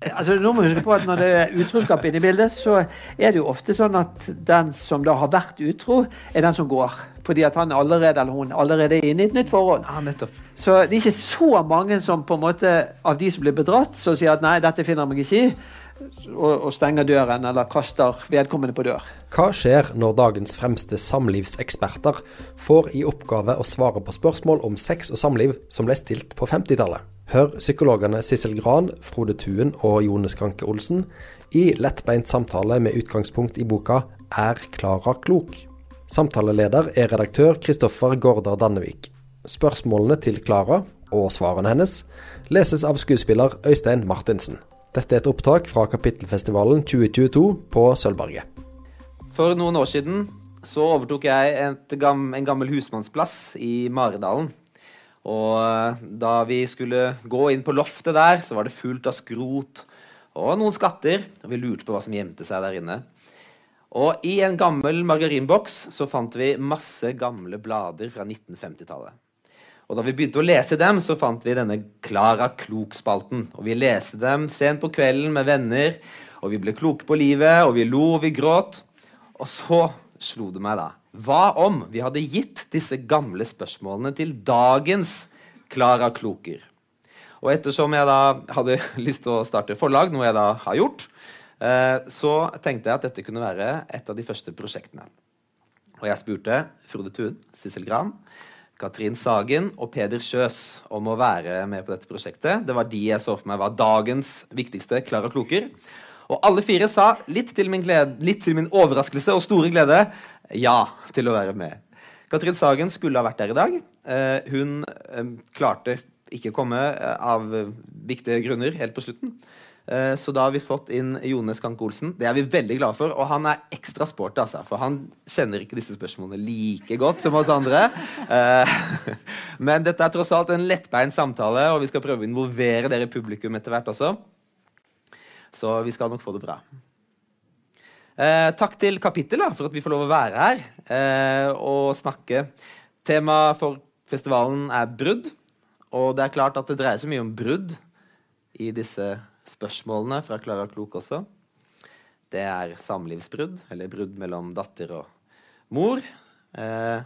Altså, nå må vi huske på at Når det er utroskap inne i bildet, så er det jo ofte sånn at den som da har vært utro, er den som går. Fordi at han allerede eller hun allerede er inne i et nytt forhold. Ja, nettopp. Så det er ikke så mange som på en måte av de som blir bedratt, som sier at nei, dette finner jeg meg ikke i, og, og stenger døren eller kaster vedkommende på dør. Hva skjer når dagens fremste samlivseksperter får i oppgave å svare på spørsmål om sex og samliv som ble stilt på 50-tallet? Hør psykologene Sissel Gran, Frode Tuen og Jone Skranke Olsen i lettbeint samtale med utgangspunkt i boka Er Klara klok? Samtaleleder er redaktør Kristoffer Gaardar Dannevik. Spørsmålene til Klara, og svarene hennes, leses av skuespiller Øystein Martinsen. Dette er et opptak fra Kapittelfestivalen 2022 på Sølvberget. For noen år siden så overtok jeg gam en gammel husmannsplass i Maridalen. Og eh, da vi skulle gå inn på loftet der, så var det fullt av skrot og noen skatter. Og vi lurte på hva som gjemte seg der inne. Og i en gammel margarinboks så fant vi masse gamle blader fra 1950-tallet. Og da vi begynte å lese dem, så fant vi denne Klara Klok-spalten. Og vi leste dem sent på kvelden med venner, og vi ble kloke på livet, og vi lo og vi gråt. Og så slo det meg, da. Hva om vi hadde gitt disse gamle spørsmålene til dagens Klara Kloker? Og ettersom jeg da hadde lyst til å starte forlag, noe jeg da har gjort, eh, så tenkte jeg at dette kunne være et av de første prosjektene. Og jeg spurte Frode Thun, Sissel Gran, Katrin Sagen og Peder Kjøs om å være med på dette prosjektet. Det var de jeg så for meg var dagens viktigste Klara Kloker. Og alle fire sa, litt til, glede, litt til min overraskelse og store glede, ja til å være med. Katrin Sagen skulle ha vært der i dag. Uh, hun uh, klarte ikke å komme uh, av viktige grunner helt på slutten. Eh, så da har vi fått inn Jone Skank Olsen. Det er vi veldig glade for. Og han er ekstra sporty, altså, for han kjenner ikke disse spørsmålene like godt som oss andre. Eh, men dette er tross alt en lettbeint samtale, og vi skal prøve å involvere dere i publikum etter hvert også. Så vi skal nok få det bra. Eh, takk til Kapittel for at vi får lov å være her og snakke. Temaet for festivalen er brudd. Og det er klart at det dreier seg mye om brudd i disse spørsmålene fra Klara Klok også. Det er samlivsbrudd, eller brudd mellom datter og mor. Eh,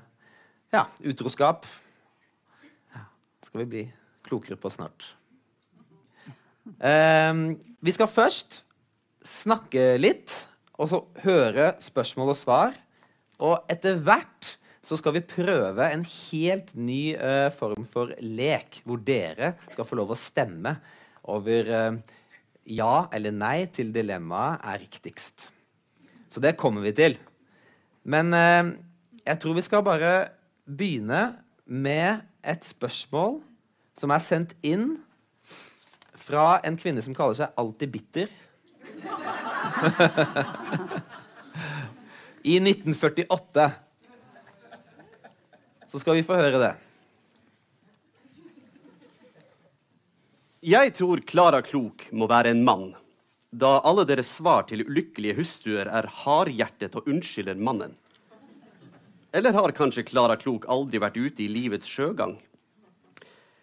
ja, utroskap. Ja, skal vi bli klokere på snart. Eh, vi skal først snakke litt, og så høre spørsmål og svar. Og etter hvert så skal vi prøve en helt ny eh, form for lek, hvor dere skal få lov å stemme over uh, ja eller nei til dilemmaet er riktigst. Så det kommer vi til. Men eh, jeg tror vi skal bare begynne med et spørsmål som er sendt inn fra en kvinne som kaller seg Alltid bitter. I 1948. Så skal vi få høre det. Jeg tror Klara Klok må være en mann, da alle deres svar til ulykkelige hustruer er hardhjertet og unnskylder mannen. Eller har kanskje Klara Klok aldri vært ute i livets sjøgang?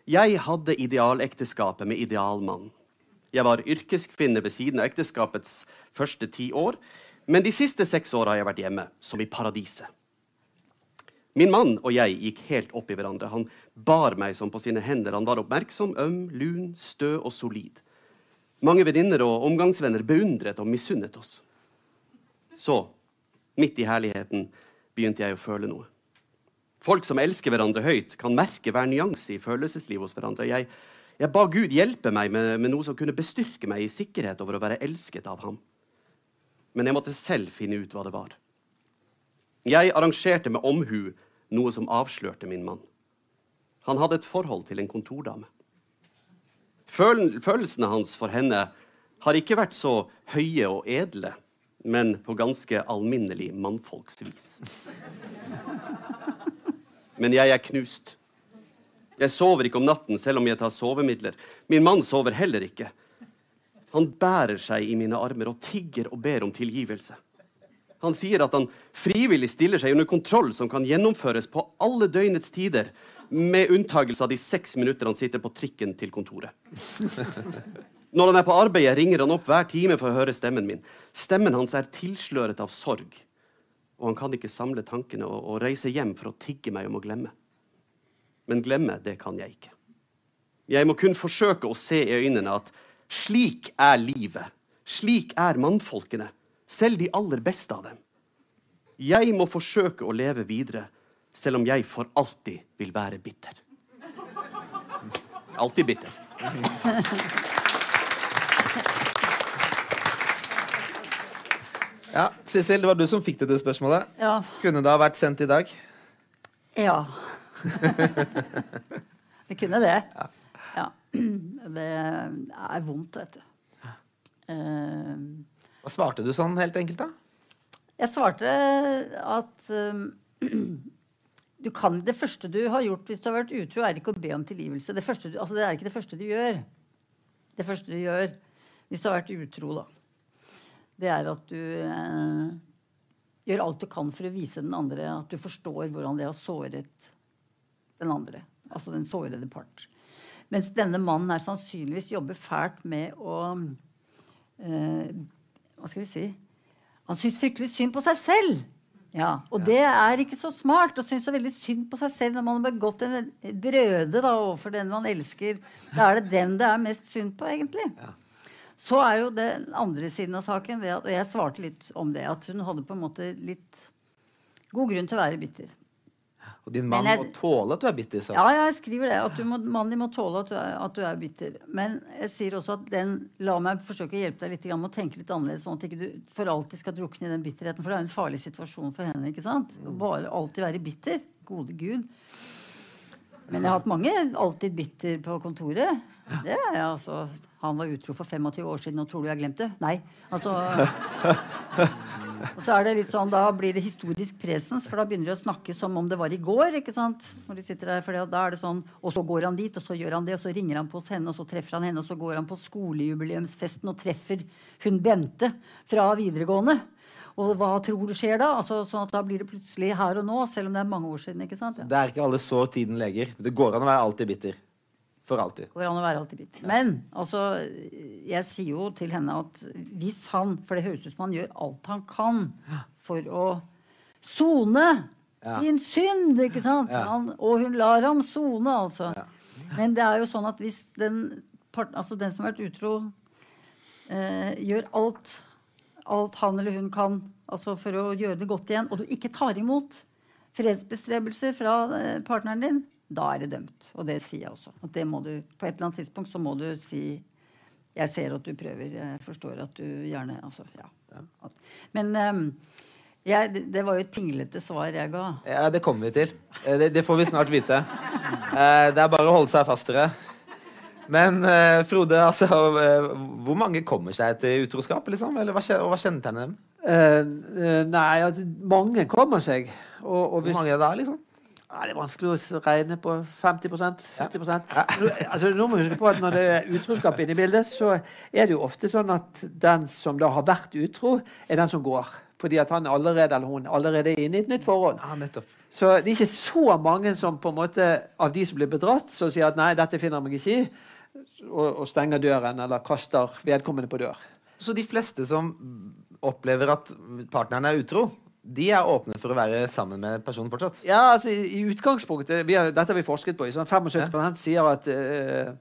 Jeg hadde idealekteskapet med idealmann. Jeg var yrkeskvinne ved siden av ekteskapets første ti år, men de siste seks åra har jeg vært hjemme, som i paradiset. Min mann og jeg gikk helt opp i hverandre. Han bar meg som på sine hender. Han var oppmerksom, øm, lun, stø og solid. Mange venninner og omgangsvenner beundret og misunnet oss. Så, midt i herligheten, begynte jeg å føle noe. Folk som elsker hverandre høyt, kan merke hver nyanse i følelseslivet hos hverandre. Jeg, jeg ba Gud hjelpe meg med, med noe som kunne bestyrke meg i sikkerhet over å være elsket av ham. Men jeg måtte selv finne ut hva det var. Jeg arrangerte med omhu noe som avslørte min mann. Han hadde et forhold til en kontordame. Følelsene hans for henne har ikke vært så høye og edle, men på ganske alminnelig mannfolksvis. Men jeg er knust. Jeg sover ikke om natten selv om jeg tar sovemidler. Min mann sover heller ikke. Han bærer seg i mine armer og tigger og ber om tilgivelse. Han sier at han frivillig stiller seg under kontroll som kan gjennomføres på alle døgnets tider, med unntagelse av de seks minutter han sitter på trikken til kontoret. Når han er på arbeidet, ringer han opp hver time for å høre stemmen min. Stemmen hans er tilsløret av sorg, og han kan ikke samle tankene og, og reise hjem for å tigge meg om å glemme. Men glemme, det kan jeg ikke. Jeg må kun forsøke å se i øynene at slik er livet. Slik er mannfolkene, selv de aller beste av dem. Jeg må forsøke å leve videre, selv om jeg for alltid vil være bitter. Alltid bitter. Ja, Sissel, det var du som fikk dette spørsmålet. Ja. Kunne det ha vært sendt i dag? Ja. det kunne det. Ja. Det er vondt, vet du. Eh, Hva svarte du sånn helt enkelt, da? Jeg svarte at um, kan, Det første du har gjort hvis du har vært utro, er ikke å be om tilgivelse. Det, du, altså det er ikke det første du gjør. Det første du gjør hvis du har vært utro, da, det er at du eh, gjør alt du kan for å vise den andre at du forstår hvordan det har såret den andre. Altså den sårede part. Mens denne mannen her sannsynligvis jobber fælt med å eh, Hva skal vi si Han syns fryktelig synd på seg selv. Ja, Og det er ikke så smart å synes så veldig synd på seg selv når man har begått en brøde da, overfor den man elsker. Da er det den det er mest synd på, egentlig. Så er jo den andre siden av saken, at, og jeg svarte litt om det, at hun hadde på en måte litt god grunn til å være bitter. Og din mann jeg- må tåle at du er bitter. Så. Ja, jeg skriver det. At du må, mannen din må tåle at du, er, at du er bitter. Men jeg sier også at den la meg forsøke å hjelpe deg litt med å tenke litt annerledes, sånn at ikke du for alltid skal drukne i den bitterheten. For det er jo en farlig situasjon for henne. ikke sant? Å bare alltid være bitter. Gode gud. Men jeg har hatt mange alltid bitter på kontoret. Det er jeg altså. Han var utro for 25 år siden, og tror du jeg har glemt det? Nei. Altså og så er det litt sånn, Da blir det historisk presens, for da begynner de å snakke som om det var i går. ikke sant? Når de sitter der, for da er det sånn, Og så går han dit, og så gjør han det, og så ringer han på hos henne, og så treffer han henne, og så går han på skolejubileumsfesten og treffer hun Bente fra videregående. Og hva tror du skjer da? Altså, sånn at Da blir det plutselig her og nå, selv om det er mange år siden. ikke sant? Ja. Det er ikke alle sår tiden leger. Det går an å være alltid bitter. For alltid. Går an å være alltid bitter. Men altså, jeg sier jo til henne at hvis han For det høres ut som han gjør alt han kan for å sone sin synd, ikke sant? Han, og hun lar ham sone, altså. Men det er jo sånn at hvis den, part, altså den som har vært utro, eh, gjør alt, alt han eller hun kan altså for å gjøre det godt igjen, og du ikke tar imot fredsbestrebelser fra eh, partneren din, da er det dømt. Og det sier jeg også. At det må du, på et eller annet tidspunkt så må du si Jeg ser at du prøver. Jeg forstår at du gjerne Altså, ja. ja. men um, jeg, det, var jo et pinglete svar jeg ga. Ja, det kommer vi til. Eh, Det, det får vi snart vite. Eh, Det er bare å holde seg fast til det. Men eh, Frode, altså, hvor mange kommer seg til utroskap? liksom? Eller hva, og hva kjennetegner dem? Uh, eh, nei, at mange kommer seg. Og, og Hvor mange er det da, liksom? Ja, det er vanskelig å regne på 50 70 Ja. Altså, Nå må vi huske på at Når det er utroskap inne i bildet, så er det jo ofte sånn at den som da har vært utro, er den som går. Fordi at han allerede eller hun allerede er inne i et nytt forhold. Ja, nettopp. Så det er ikke så mange som på en måte av de som blir bedratt, som sier at nei, dette finner jeg meg ikke i, og, og stenger døren eller kaster vedkommende på dør. Så de fleste som opplever at partneren er utro, de er åpne for å være sammen med personen fortsatt? Ja, altså i, i utgangspunktet vi har, Dette har vi forsket på. Sånn 75 sier at uh,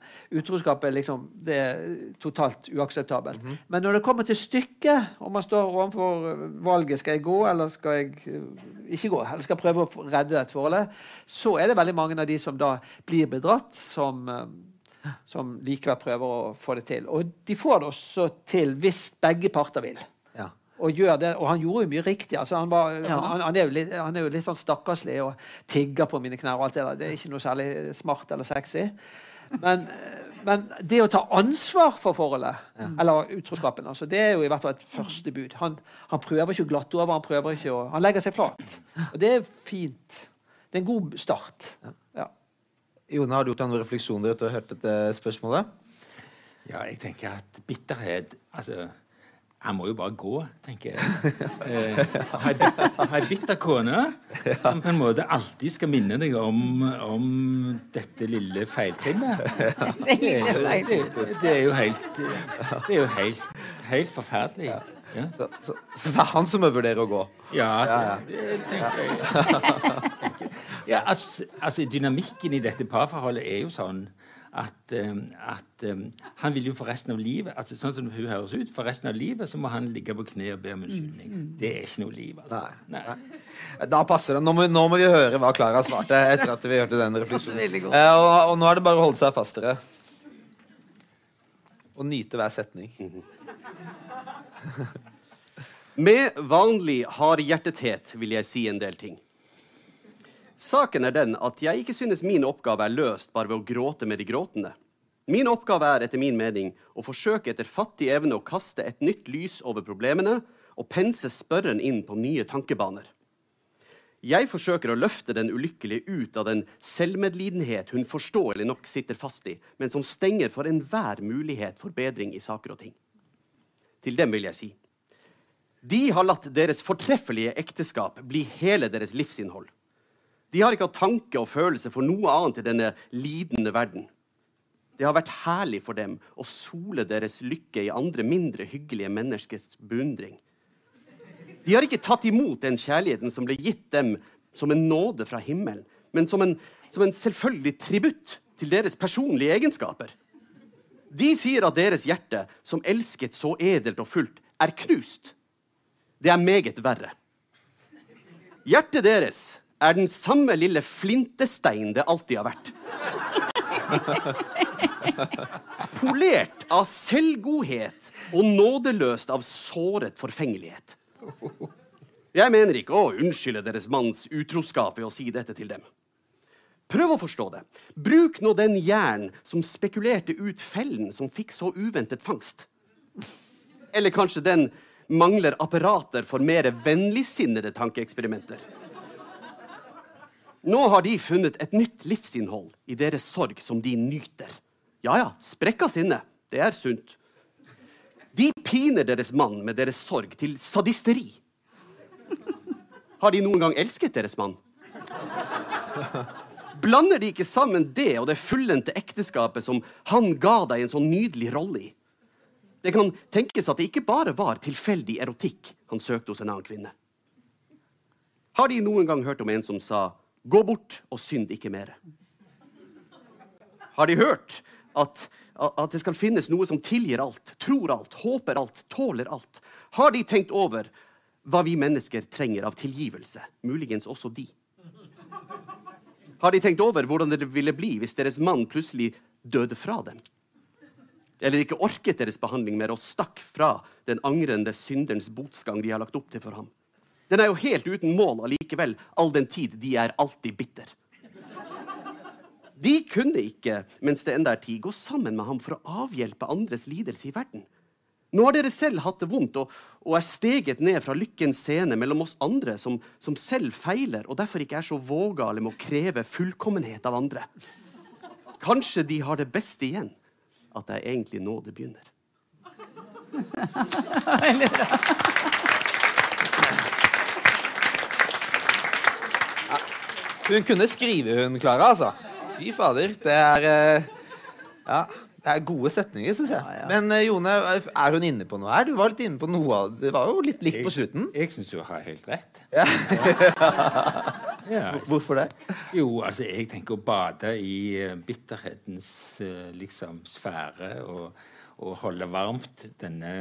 utroskap er liksom det er totalt uakseptabelt. Men når det kommer til stykket, og man står overfor eh, valget skal jeg gå eller skal jeg eh, ikke gå, eller skal prøve å redde dette forholdet, så er det veldig mange av de som da blir bedratt, som, uh, som likevel prøver å få det til. Og de får det også til hvis begge parter vil. Ja. Og, gjør det, og han gjorde jo mye riktig. Altså han, var, Ja. han, han, er jo litt, han er jo litt sånn stakkarslig og tigger på mine knær. og alt Det der. Det er ikke noe særlig smart eller sexy. Men, men det å ta ansvar for forholdet, eller utroskapen, altså, det er jo i hvert fall et første bud. Han, han prøver ikke å glatte over, han prøver ikke å, han legger seg flat. Og det er fint. Det er en god start. Ja. Jone, har du gjort deg noen refleksjoner etter å ha hørt dette spørsmålet? Ja, jeg tenker at bitterhet altså, han må jo bare gå, tenker jeg. Eh, har ei bitter kone som på en måte alltid skal minne deg om, om dette lille feiltrinnet. Det, det, det, er jo helt Det er jo helt, helt forferdelig. Ja. Så, så, så, det er han som må vurdere å gå? Ja, det, det tenker jeg. Ja, altså, altså, dynamikken i dette parforholdet er jo sånn at, um, at um, han vil jo for resten av livet altså sånn som hun høres ut, for resten av livet så må han ligge på kne og be om unnskyldning. Mm. Det er ikke noe liv. altså. Nei. Nei. Da passer det. Nå må, nå må, vi høre hva Klara svarte etter at vi hørte den refleksjonen. Eh, og, og, nå er det bare å holde seg fastere. Og nyte hver setning. Med vanlig hardhjertethet vil jeg si en del ting. Saken er den at jeg ikke synes min oppgave er løst bare ved å gråte med de gråtende. Min oppgave er etter min mening å forsøke etter fattig evne å kaste et nytt lys over problemene og pense spørren inn på nye tankebaner. Jeg forsøker å løfte den ulykkelige ut av den selvmedlidenhet hun forståelig nok sitter fast i, men som stenger for enhver mulighet for bedring i saker og ting. Til dem vil jeg si de har latt deres fortreffelige ekteskap bli hele deres livsinnhold. De har ikke hatt tanke og følelse for noe annet i denne lidende verden. Det har vært herlig for dem å sole deres lykke i andre mindre hyggelige menneskers beundring. De har ikke tatt imot den kjærligheten som ble gitt dem som en nåde fra himmelen, men som en, som en selvfølgelig tributt til deres personlige egenskaper. De sier at deres hjerte, som elsket så edelt og fullt, er knust. Det er meget verre. Hjertet deres er den samme lille flintestein det alltid har vært. Polert av selvgodhet og nådeløst av såret forfengelighet. Jeg mener ikke å unnskylde deres manns utroskap ved å si dette til dem. Prøv å forstå det. Bruk nå den jern som spekulerte ut fellen som fikk så uventet fangst. Eller kanskje den mangler apparater for mer vennligsinnede tankeeksperimenter. Nå har de funnet et nytt livsinnhold i deres sorg som de nyter. Ja ja, sprekka sinne. Det er sunt. De piner deres mann med deres sorg til sadisteri. Har de noen gang elsket deres mann? Blander de ikke sammen det og det fullendte ekteskapet som han ga deg en sånn nydelig rolle i? Det kan tenkes at det ikke bare var tilfeldig erotikk han søkte hos en annen kvinne. Har de noen gang hørt om en som sa Gå bort og synd ikke mer. Har de hørt at, at det skal finnes noe som tilgir alt, tror alt, håper alt, tåler alt? Har de tenkt over hva vi mennesker trenger av tilgivelse? Muligens også de. Har de tenkt over hvordan det ville bli hvis deres mann plutselig døde fra dem? Eller ikke orket deres behandling mer og stakk fra den angrende synderens botsgang de har lagt opp til for ham? Den er jo helt uten mål allikevel, all den tid de er alltid bitter. De kunne ikke, mens det enda er tid, gå sammen med ham for å avhjelpe andres lidelse i verden. Nå har dere selv hatt det vondt og, og er steget ned fra lykkens scene mellom oss andre, som, som, selv feiler og derfor ikke er så vågale med å kreve fullkommenhet av andre. Kanskje de har det beste igjen, at det er egentlig nå det begynner. Veldig bra. Hun kunne skrive, hun Klara, altså. Fy fader. Det er eh, Ja. Det er gode setninger, syns jeg. Ja, ja. Men uh, Jone, er hun inne på noe her? Du var litt inne på noe av det. var jo litt likt på slutten. Jeg, jeg syns du har helt rett. Ja. ja. Hvorfor det? Jo, altså, jeg tenker å bade i uh, bitterhetens liksom sfære og, og, holde varmt denne,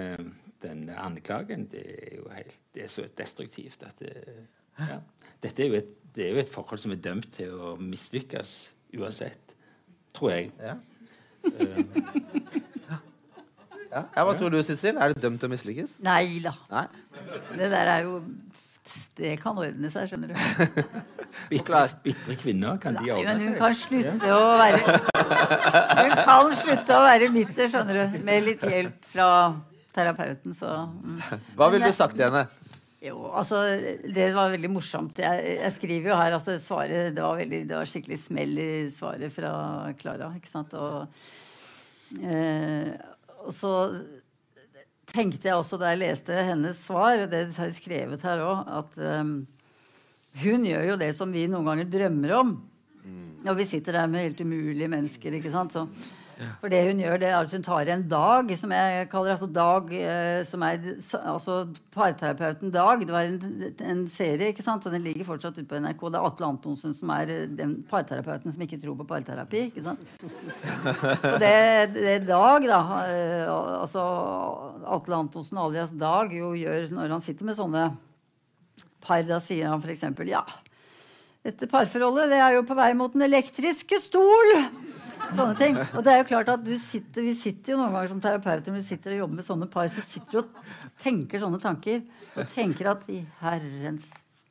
denne anklagen, det er jo helt Det er så destruktivt at det, ja. Dette er jo et det er jo et forhold som er dømt til å mislykkes uansett. Tror jeg. Ja. Ja. ja. Hva tror du, Sissel? Er det dømt til å mislykkes? Nei da. Det der er jo Det kan ordne seg, skjønner du. Bitre, kvinner, kan de ordne seg? Hun kan slutte å være Hun kan slutte å være bitter, skjønner du. Med litt hjelp fra terapeuten, så mm. Hva ville du sagt til henne? Jo, altså Det var veldig morsomt. Jeg, jeg skriver jo her at altså, svaret, det, var, veldig, det var skikkelig smell i svaret fra Klara. ikke sant? Og, eh, og, så tenkte jeg også da jeg leste hennes svar, det har jeg skrevet her òg, at um, hun gjør jo det som vi noen ganger drømmer om. Og vi sitter der med helt umulige mennesker. ikke sant? Så, for det hun gjør, det er at hun tar en dag, som jeg kaller altså dag, eh, som er altså parterapeuten Dag. Det var en, en, serie, ikke sant? og den ligger fortsatt ute på NRK. Det er Atle Antonsen som er eh, den parterapeuten som ikke tror på parterapi. ikke sant? Og det, det Dag, da, eh, altså Atle Antonsen alias Dag, jo gjør når han sitter med sånne par, da sier han f.eks.: Ja, dette parforholdet det er jo på vei mot den elektriske stol. Sånne ting. Og det er jo klart at sitter, Vi sitter jo noen ganger som terapeuter vi sitter og jobber med sånne par, så sitter du og tenker sånne tanker. Og tenker at i herrens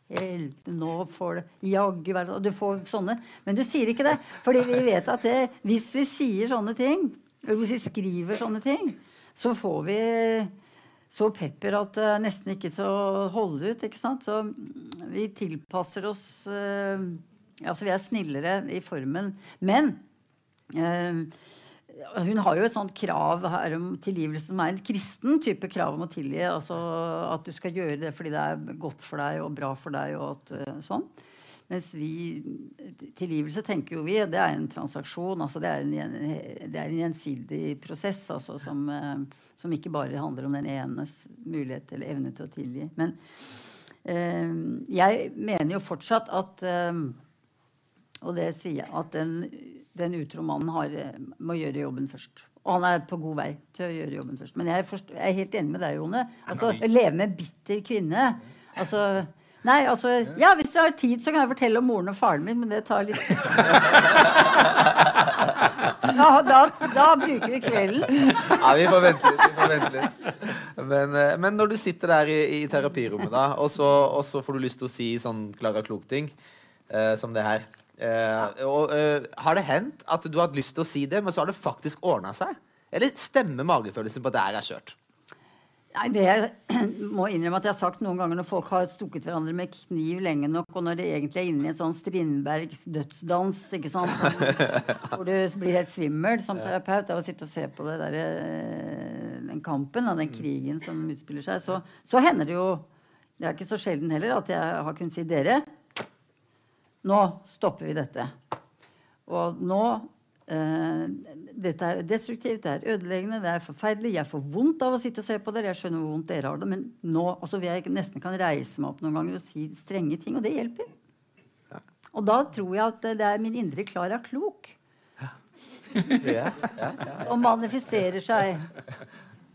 hjelp, nå får det jaggu være Og du får sånne. Men du sier ikke det. Fordi vi vet at det, hvis vi sier sånne ting, eller hvis vi skriver sånne ting, så får vi så pepper at det er nesten ikke til å holde ut. ikke sant? Så vi tilpasser oss uh, Altså vi er snillere i formen. Men hun har jo et sånt krav her om tilgivelse som er en kristen type krav om å tilgi. Altså at du skal gjøre det fordi det er godt for deg og bra for deg. og at, uh, sånn. Mens vi Tilgivelse tenker jo vi, det er en transaksjon. altså Det er en, det er en gjensidig prosess altså, som, eh, som, ikke bare handler om den enes mulighet eller evne til å tilgi. Men eh, jeg mener jo fortsatt at eh, Og det sier jeg at den, den utro mannen har, må gjøre jobben først. Og han er på god vei til å gjøre jobben først. Men jeg, forstår, jeg er helt enig med deg, Jone. Altså, å Leve med bitter kvinne. altså Nei, altså Ja, hvis dere har tid, så kan jeg fortelle om moren og faren min, men det tar litt da, da, da, bruker vi kvelden. Ja, vi får vente litt. Får vente litt. Men, eh, men, når du sitter der i, i terapirommet, da, og så, og så, får du lyst til å si sånn Klara Klok-ting eh, som det her eh, og, uh, Har det hendt at du har hatt lyst til å si det, men så har det faktisk ordna seg? Eller stemmer magefølelsen på at det her er kjørt? Nei, det jeg må innrømme at jeg har sagt noen ganger når folk har stukket hverandre med kniv lenge nok, og når det egentlig er inne i en sånn Strindbergs dødsdans, ikke sant, hvor du blir helt svimmel som terapeut av å sitte og se på det der, eh, den kampen, den krigen som utspiller seg, så, så hender det jo Det er ikke så sjelden heller at jeg har kunnet si dere, nå stopper vi dette. Og nå eh, dette er destruktivt, det er ødeleggende, det er forferdelig. Jeg får vondt av å sitte og se på dere. Jeg skjønner hvor vondt dere har det. Men nå altså, jeg nesten kan reise meg opp noen ganger og si strenge ting. Og det hjelper. Ja. Og da tror jeg at det er min indre Klara Klok. Ja. ja, og manifesterer seg.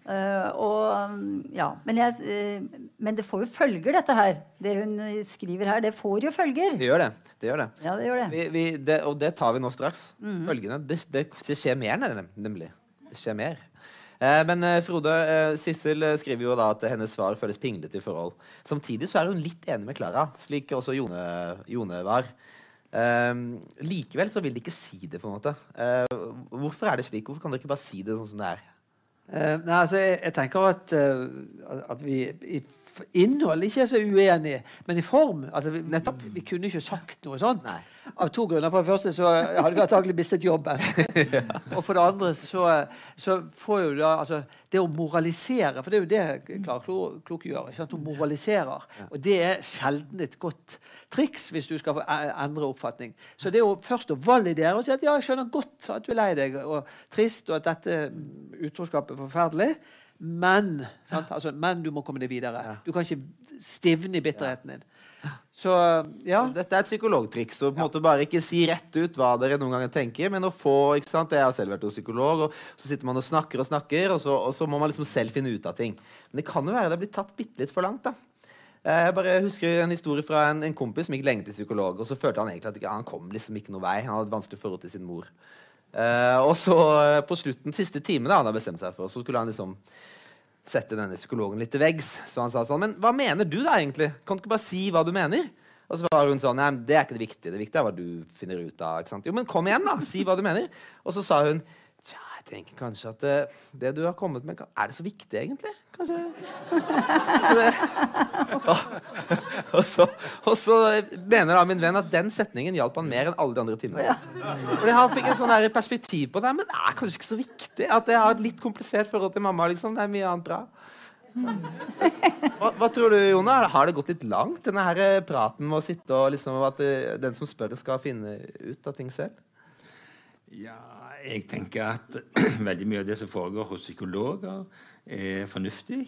Uh, og, ja, men, jeg, uh, men, det får jo følger, dette her. Det hun skriver her, det får jo følger. Det gjør det. det, gjør det. Ja, det, gjør det. Vi, vi, det og det tar vi nå straks. Mm. Følgende. Det, skjer mer, nemlig. Det skjer mer. Uh, men Frode, Sissel skriver jo da at hennes svar føles pinglete i forhold. Samtidig så er hun litt enig med Klara, slik også Jone, Jone var. likevel så vil de ikke si det, på en måte. hvorfor er det slik? Hvorfor kan dere ikke bare si det sånn som det er? Uh, nei, altså, jeg, jeg, tenker at, uh, at vi i innhold ikke er så uenig, men i form altså, vi, Nettopp. Vi, kunne ikke sagt noe sånt. Nei. Av to grunner. For det første så hadde vi antagelig mistet jobben. ja. Og for det andre så, så, får jo da altså, Det å moralisere, for det er jo det Klara Klok gjør. Ikke sant? Hun moraliserer. Og det er sjelden et godt triks hvis du skal endre oppfatning. Så det er jo først å validere og si at ja, jeg skjønner godt at du er lei deg og trist, og at dette utroskapet er forferdelig. Men, altså, men du må komme deg videre. Du kan ikke stivne i bitterheten din. Så, ja. Dette er et psykologtriks. Å på en måte bare ikke si rett ut hva dere noen ganger tenker, men å få ikke sant? Jeg har selv vært hos psykolog, og så sitter man og snakker og snakker, og så, og så må man liksom selv finne ut av ting. Men det kan jo være det har blitt tatt bitte litt for langt. da. Eh, jeg bare husker en historie fra en, en kompis som gikk lenge til psykolog. og Så følte han egentlig at ikke, han kom liksom ikke noe vei. Han hadde et vanskelig forhold til sin mor. Uh, og så uh, på slutten, siste time da han hadde bestemt seg for, så skulle han liksom sette denne psykologen litt til veggs. Så han sa sånn Men hva mener du da, egentlig? Kan du ikke bare si hva du mener? Og så var hun sånn Nei, det er ikke det viktige. Det viktige er hva du finner ut av. Jo, men kom igjen, da. Si hva du mener. Og så sa hun jeg tenker kanskje at det, det du har kommet med Er det så viktig, egentlig? Kanskje, kanskje det, Og så, og så mener da min venn at den setningen hjalp han mer enn alle de andre timene. Fordi han fikk en sånn perspektiv på det, men det er kanskje ikke så viktig. At jeg har et litt komplisert forhold til mamma. liksom. Det er mye annet bra. Hva, hva tror du, Jona? Har det gått litt langt, denne her eh, praten med å sitte og liksom at eh, den som spør, skal finne ut av ting selv? Ja, jeg tenker at veldig mye av det som foregår hos psykologer, er fornuftig.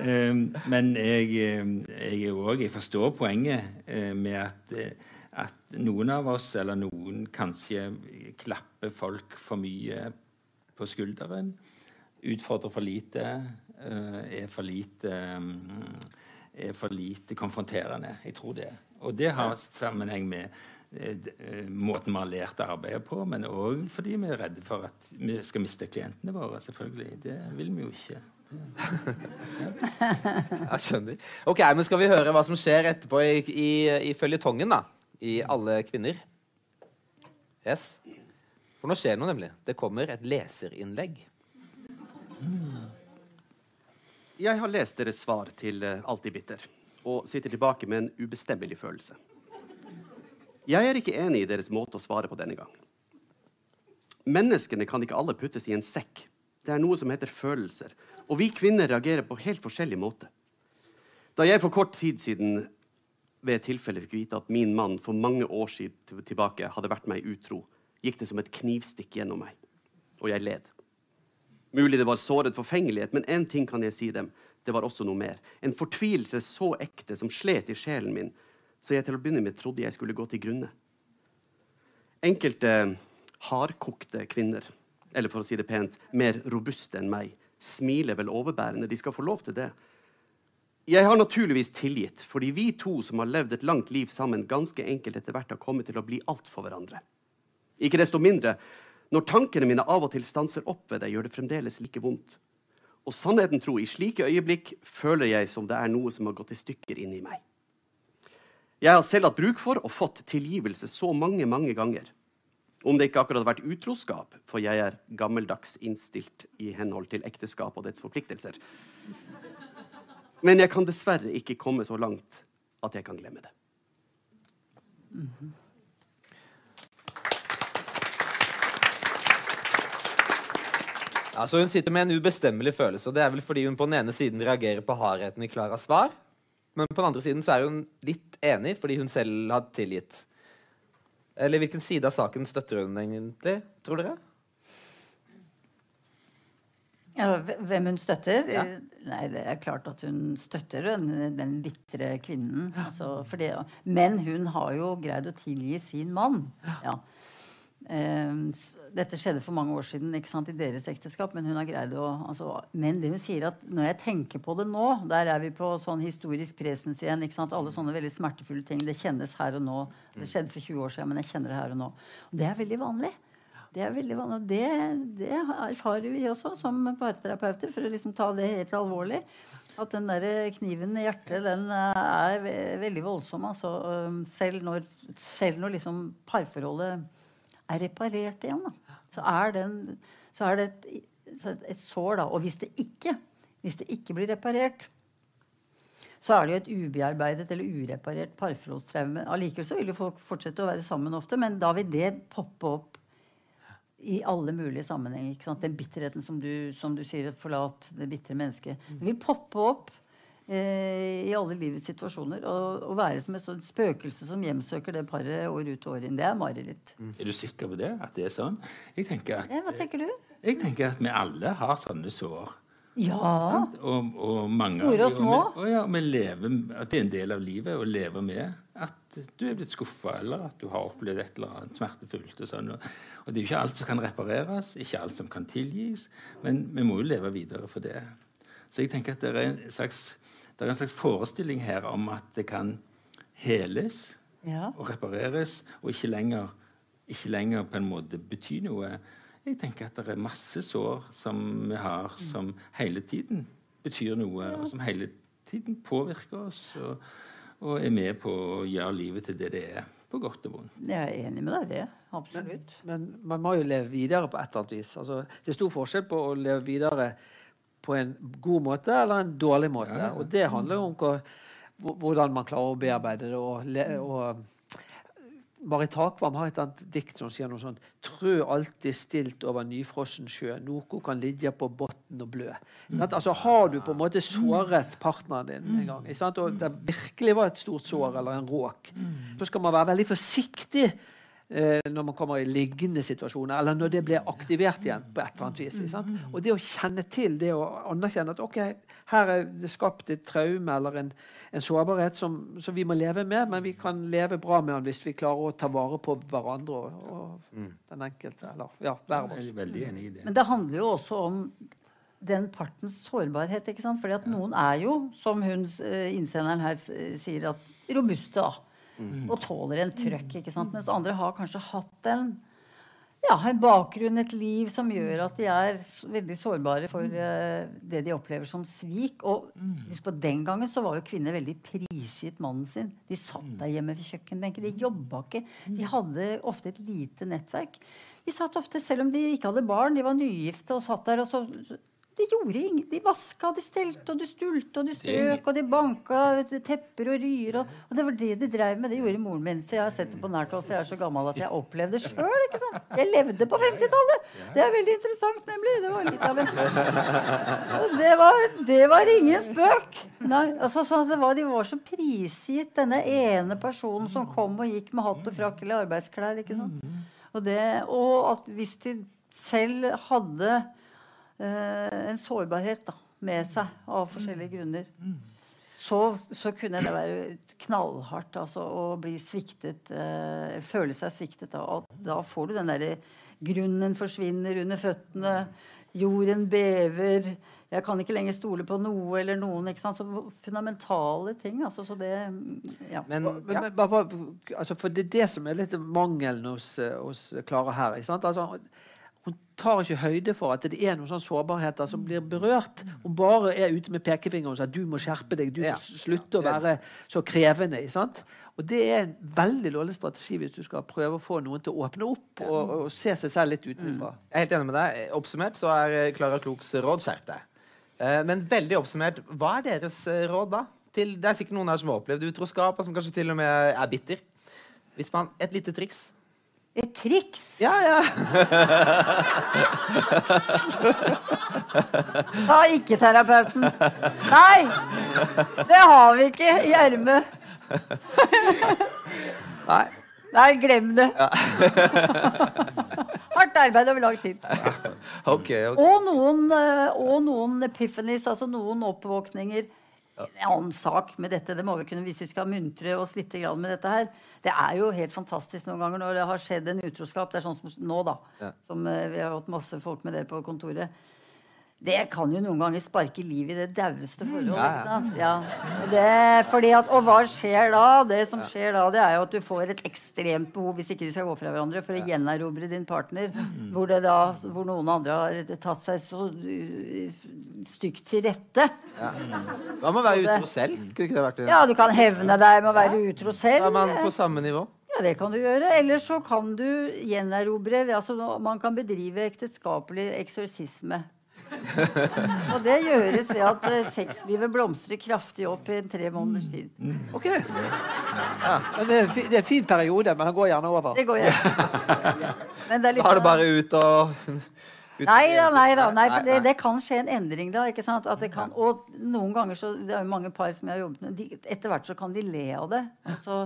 um, men jeg, jeg, også, jeg, forstår poenget uh, med at, uh, at, noen av oss, eller noen kanskje, klapper folk for mye på skulderen. Utfordrer for lite. Er for lite um, er for lite konfronterende. Jeg tror det. Og det har sammenheng med Eh, eh, måten vi har lært å arbeide på, men òg fordi vi er redde for at vi skal miste klientene våre. selvfølgelig. Det vil vi jo ikke. Jeg skjønner. Ok, men Skal vi høre hva som skjer etterpå i, i, i føljetongen? da? I Alle kvinner? Yes. For nå skjer det noe, nemlig. Det kommer et leserinnlegg. Jeg har lest deres svar til uh, Alltid bitter og sitter tilbake med en ubestemmelig følelse. Jeg er ikke enig i deres måte å svare på denne gang. Menneskene kan ikke alle puttes i en sekk. Det er noe som heter følelser. Og vi kvinner reagerer på helt forskjellig måte. Da jeg for kort tid siden ved et tilfelle fikk vite at min mann for mange år siden tilbake hadde vært meg utro, gikk det som et knivstikk gjennom meg. Og jeg led. Mulig det var såret forfengelighet, men én ting kan jeg si dem. Det var også noe mer. En fortvilelse så ekte som slet i sjelen min, så jeg til å begynne med trodde jeg skulle gå til grunne. Enkelte hardkokte kvinner, eller for å si det pent, mer robuste enn meg, smiler vel overbærende. De skal få lov til det. Jeg har naturligvis tilgitt, fordi vi to som har levd et langt liv sammen, ganske enkelt etter hvert har kommet til å bli alt for hverandre. Ikke desto mindre, når tankene mine av og til stanser opp ved deg, gjør det fremdeles like vondt. Og sannheten tro, i slike øyeblikk føler jeg som det er noe som har gått i stykker inni meg. Jeg har selv hatt bruk for og fått tilgivelse så mange, mange ganger. Om det ikke akkurat har vært utroskap, for jeg er gammeldags innstilt i henhold til ekteskap og dets forpliktelser. Men jeg kan dessverre ikke komme så langt at jeg kan glemme det. Mm -hmm. Altså, Hun sitter med en ubestemmelig følelse. og Det er vel fordi hun på den ene siden reagerer på hardheten i Klaras svar, men på den andre siden så er hun litt enig fordi hun selv har tilgitt. Eller hvilken side av saken støtter hun egentlig, tror dere? Ja, hvem hun støtter? Ja. Nei, Det er klart at hun støtter den, den bitre kvinnen. Altså, det, men hun har jo greid å tilgi sin mann. Ja. Uh, dette skjedde for mange år siden sant, i deres ekteskap. Men hun har greid å altså, Men det hun sier at når jeg tenker på det nå Der er vi på sånn historisk presens igjen. Alle sånne veldig smertefulle ting. Det kjennes her og nå. Det skjedde for 20 år siden, men jeg kjenner det her og nå. Og det er veldig vanlig. Det er veldig vanlig, og det, det erfarer vi også som parterapeuter, for å liksom ta det helt alvorlig. At den der kniven i hjertet, den er veldig voldsom. Altså, selv når, selv når liksom parforholdet er reparert igjen, da, så er, den, så er det et, et, sår. da, Og hvis det ikke, hvis det ikke blir reparert, så er det jo et ubearbeidet eller ureparert parforholdstraume. Allikevel så vil jo folk fortsette å være sammen ofte, men da vil det poppe opp i alle mulige sammenhenger. Den bitterheten som du, som du sier, 'forlat det bitre mennesket'. Det vil poppe opp i alle livets situasjoner. Og, og, være som et sånt spøkelse som hjemsøker det paret år ut og år inn. Det er mareritt. Mm. Er du sikker på det? At det er sånn? Jeg tenker at, ja, hva tenker du? Jeg tenker at vi alle har sånne sår. Ja. Og, og mange Store og små. Og, ja, lever, at det er en del av livet å leve med at du er blitt skuffa, eller at du har opplevd et eller annet smertefullt. Og sånn. Og, og det er jo ikke alt som kan repareres, ikke alt som kan tilgis, men vi må jo leve videre for det. Så jeg tenker at det er en slags det er en slags forestilling her om at det kan heles ja. og repareres, og ikke lenger, ikke lenger, på en måte bety noe. Jeg tenker at det er masse sår som vi har, som hele tiden betyr noe, ja. og som hele tiden påvirker oss. Og, og, er med på å gjøre livet til det det er, på godt og vondt. Jeg er enig med deg i det. Absolutt. Men, men, man må jo leve videre på et eller annet vis. Altså, det er stor forskjell på å leve videre på en god måte eller en dårlig måte. Og det handler jo om hva, hvordan man klarer å bearbeide det. og, le, og Marit Takvam har et annet dikt som sier noe sånn Trø alltid stilt over nyfrossen sjø, noe kan ligge på botn og blø. Mm. Altså Har du på en måte såret partneren din en gang, og det virkelig var et stort sår eller en råk, så skal man være veldig forsiktig eh, når man kommer i liggende situasjoner, eller når det blir aktivert igjen. på et eller annet vis. Og det å kjenne til, det å anerkjenne at ok, her er det skapt et traume eller en, en sårbarhet som, som, vi må leve med, men vi kan leve bra med den hvis vi klarer å ta vare på hverandre og, og mm. den enkelte. Eller ja, hver av oss. Veldig enig i det. Men det handler jo også om den partens sårbarhet. ikke sant? Fordi at noen er jo, som hun eh, innsenderen her sier, at robuste. da. Mm. Og tåler en trøkk. ikke sant? Mens andre har kanskje hatt en, ja, en bakgrunn, et liv, som gjør at de er veldig sårbare for uh, det de opplever som svik. Og husk på den gangen så var jo kvinner veldig prisgitt mannen sin. De satt der hjemme ved kjøkkenbenken. De jobba ikke. De hadde ofte et lite nettverk. De satt ofte, Selv om de ikke hadde barn, de var nygifte og satt der. og så de gjorde ingen, de vaska, de stelte, og de stulte, og de strøk, og de banka tepper og ryer. Og, og, det var det de drev med. Det gjorde moren min. Så jeg har sett det på nært hold, for jeg er så gammel at jeg opplevde det sjøl. Jeg levde på 50-tallet! Det er veldig interessant, nemlig. Det var litt av en det var, det var ingen spøk. Nei, altså, det var, de var så prisgitt denne ene personen som kom og gikk med hatt og frakk eller arbeidsklær. ikke sant? Og, det, og at hvis de selv hadde en sårbarhet da, med seg av forskjellige grunner. Så, så, kunne det være knallhardt altså, å bli sviktet, eh, føle seg sviktet. Da. Og da får du den derre Grunnen forsvinner under føttene. Jorden bever. Jeg kan ikke lenger stole på noe eller noen. ikke sant? Så fundamentale ting. altså, så det, ja. Men. Men, bare, altså, for det er det som er litt mangelen hos, hos Klara her. ikke sant? Altså, hun tar ikke høyde for at det er noen sånne sårbarheter som blir berørt. Hun bare er ute med pekefingeren og sier du må skjerpe deg, du må slutte å være så krevende. Og Det er en veldig dårlig strategi hvis du skal prøve å få noen til å åpne opp og, og se seg selv litt utenfra. Mm. Jeg er helt enig med deg. Oppsummert så er eh, Klara Kloks råd skjerp deg. Eh, men veldig oppsummert, hva er deres eh, råd da? Til, det er sikkert noen her som har opplevd utroskap, og som kanskje til og med er bitter. Hvis man, Et lite triks et triks? Ja, ja. Sa ikke terapeuten. Nei! Det har vi ikke i ermet. Nei. Nei, glem det. Ja. Hardt arbeid over lang tid. Okay, okay. Og, noen, eh, og noen epiphanies, altså noen oppvåkninger en annen sak med dette. Det må vi kunne hvis vi skal muntre oss litt med dette her. Det er jo helt fantastisk noen ganger når det har skjedd en utroskap. Det er sånn som nå, da. Ja. Som, uh, vi har hatt masse folk med det på kontoret. Det kan jo noen ganger sparke liv i det daueste forhold. Ja, ja. ja. fordi at, og hva skjer da? Det som skjer da, det er jo at du får et ekstremt behov hvis ikke de skal gå fra hverandre, for å gjenerobre din partner. Mm. Hvor, da, hvor, noen andre har tatt seg så uh, stygt til rette. Ja. Da må være utro selv. Kunne ikke det vært det? Ja, du kan hevne deg med å være utro selv. Da er man på samme nivå. Ja, det kan du gjøre. Eller så kan du gjenerobre altså, Man kan bedrive ekteskapelig eksorsisme og det gjøres ved at uh, sexlivet blomstrer kraftig opp i en tre måneders tid. Mm. Ok. Ja. Det, er, det er en fin periode, men den går gjerne over. Det går gjerne. Men det er litt, da er det bare ut og ut nei da, nei da. Nei, for det, det, kan skje en endring da. ikke sant? Kan, og noen ganger så Det er jo mange par som jeg har jobbet med. De, etter hvert så kan de le av det. Og så,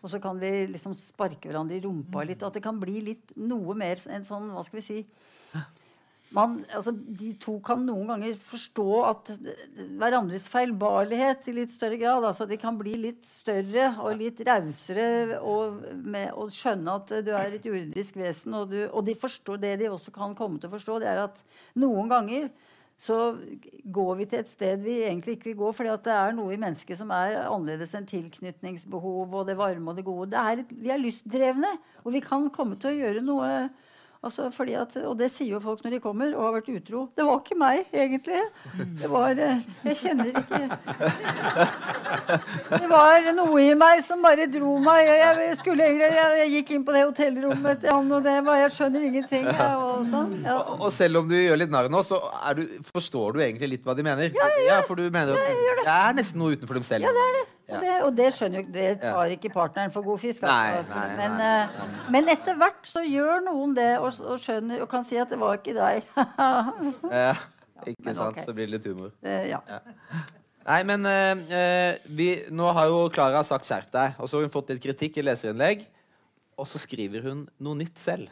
og så kan de liksom sparke hverandre i rumpa litt. Og at det kan bli litt noe mer en sånn Hva skal vi si man, altså, de to kan noen ganger forstå at hverandres feilbarlighet i litt større grad. altså De kan bli litt større og litt rausere og, og, skjønne at du er et juridisk vesen. Og, du, og de forstår, det de også kan komme til å forstå, det er at noen ganger så går vi til et sted vi egentlig ikke vil gå, fordi det er noe i mennesket som er annerledes enn tilknytningsbehov og det varme og det gode. Det er, vi er lystdrevne, og vi kan komme til å gjøre noe Altså fordi at, og det sier jo folk når de kommer og har vært utro. Det var ikke meg, egentlig. Det var eh, Jeg kjenner ikke Det var noe i meg som bare dro meg. Jeg, skulle, jeg, jeg gikk inn på det hotellrommet til han, og det var Jeg skjønner ingenting. Jeg, og, sånn. ja. Og selv om du gjør litt narr nå, så du, forstår du egentlig litt hva de mener? Ja, for du mener at det er nesten noe utenfor dem selv. Ja, det er det. Ja. Og det, og det skjønner jo Det tar ikke partneren for god fisk. Nei, altså. nei, men, nei, eh, men etter hvert så gjør noen det og, og skjønner og kan si at det var ikke deg. Ja, ikke Men sant? Okay. Så blir det litt humor. Eh, ja. Nei, men eh, eh, vi, nå har jo Klara sagt 'skjerp deg', og så har hun fått litt kritikk i leserinnlegg. Og så skriver hun noe nytt selv.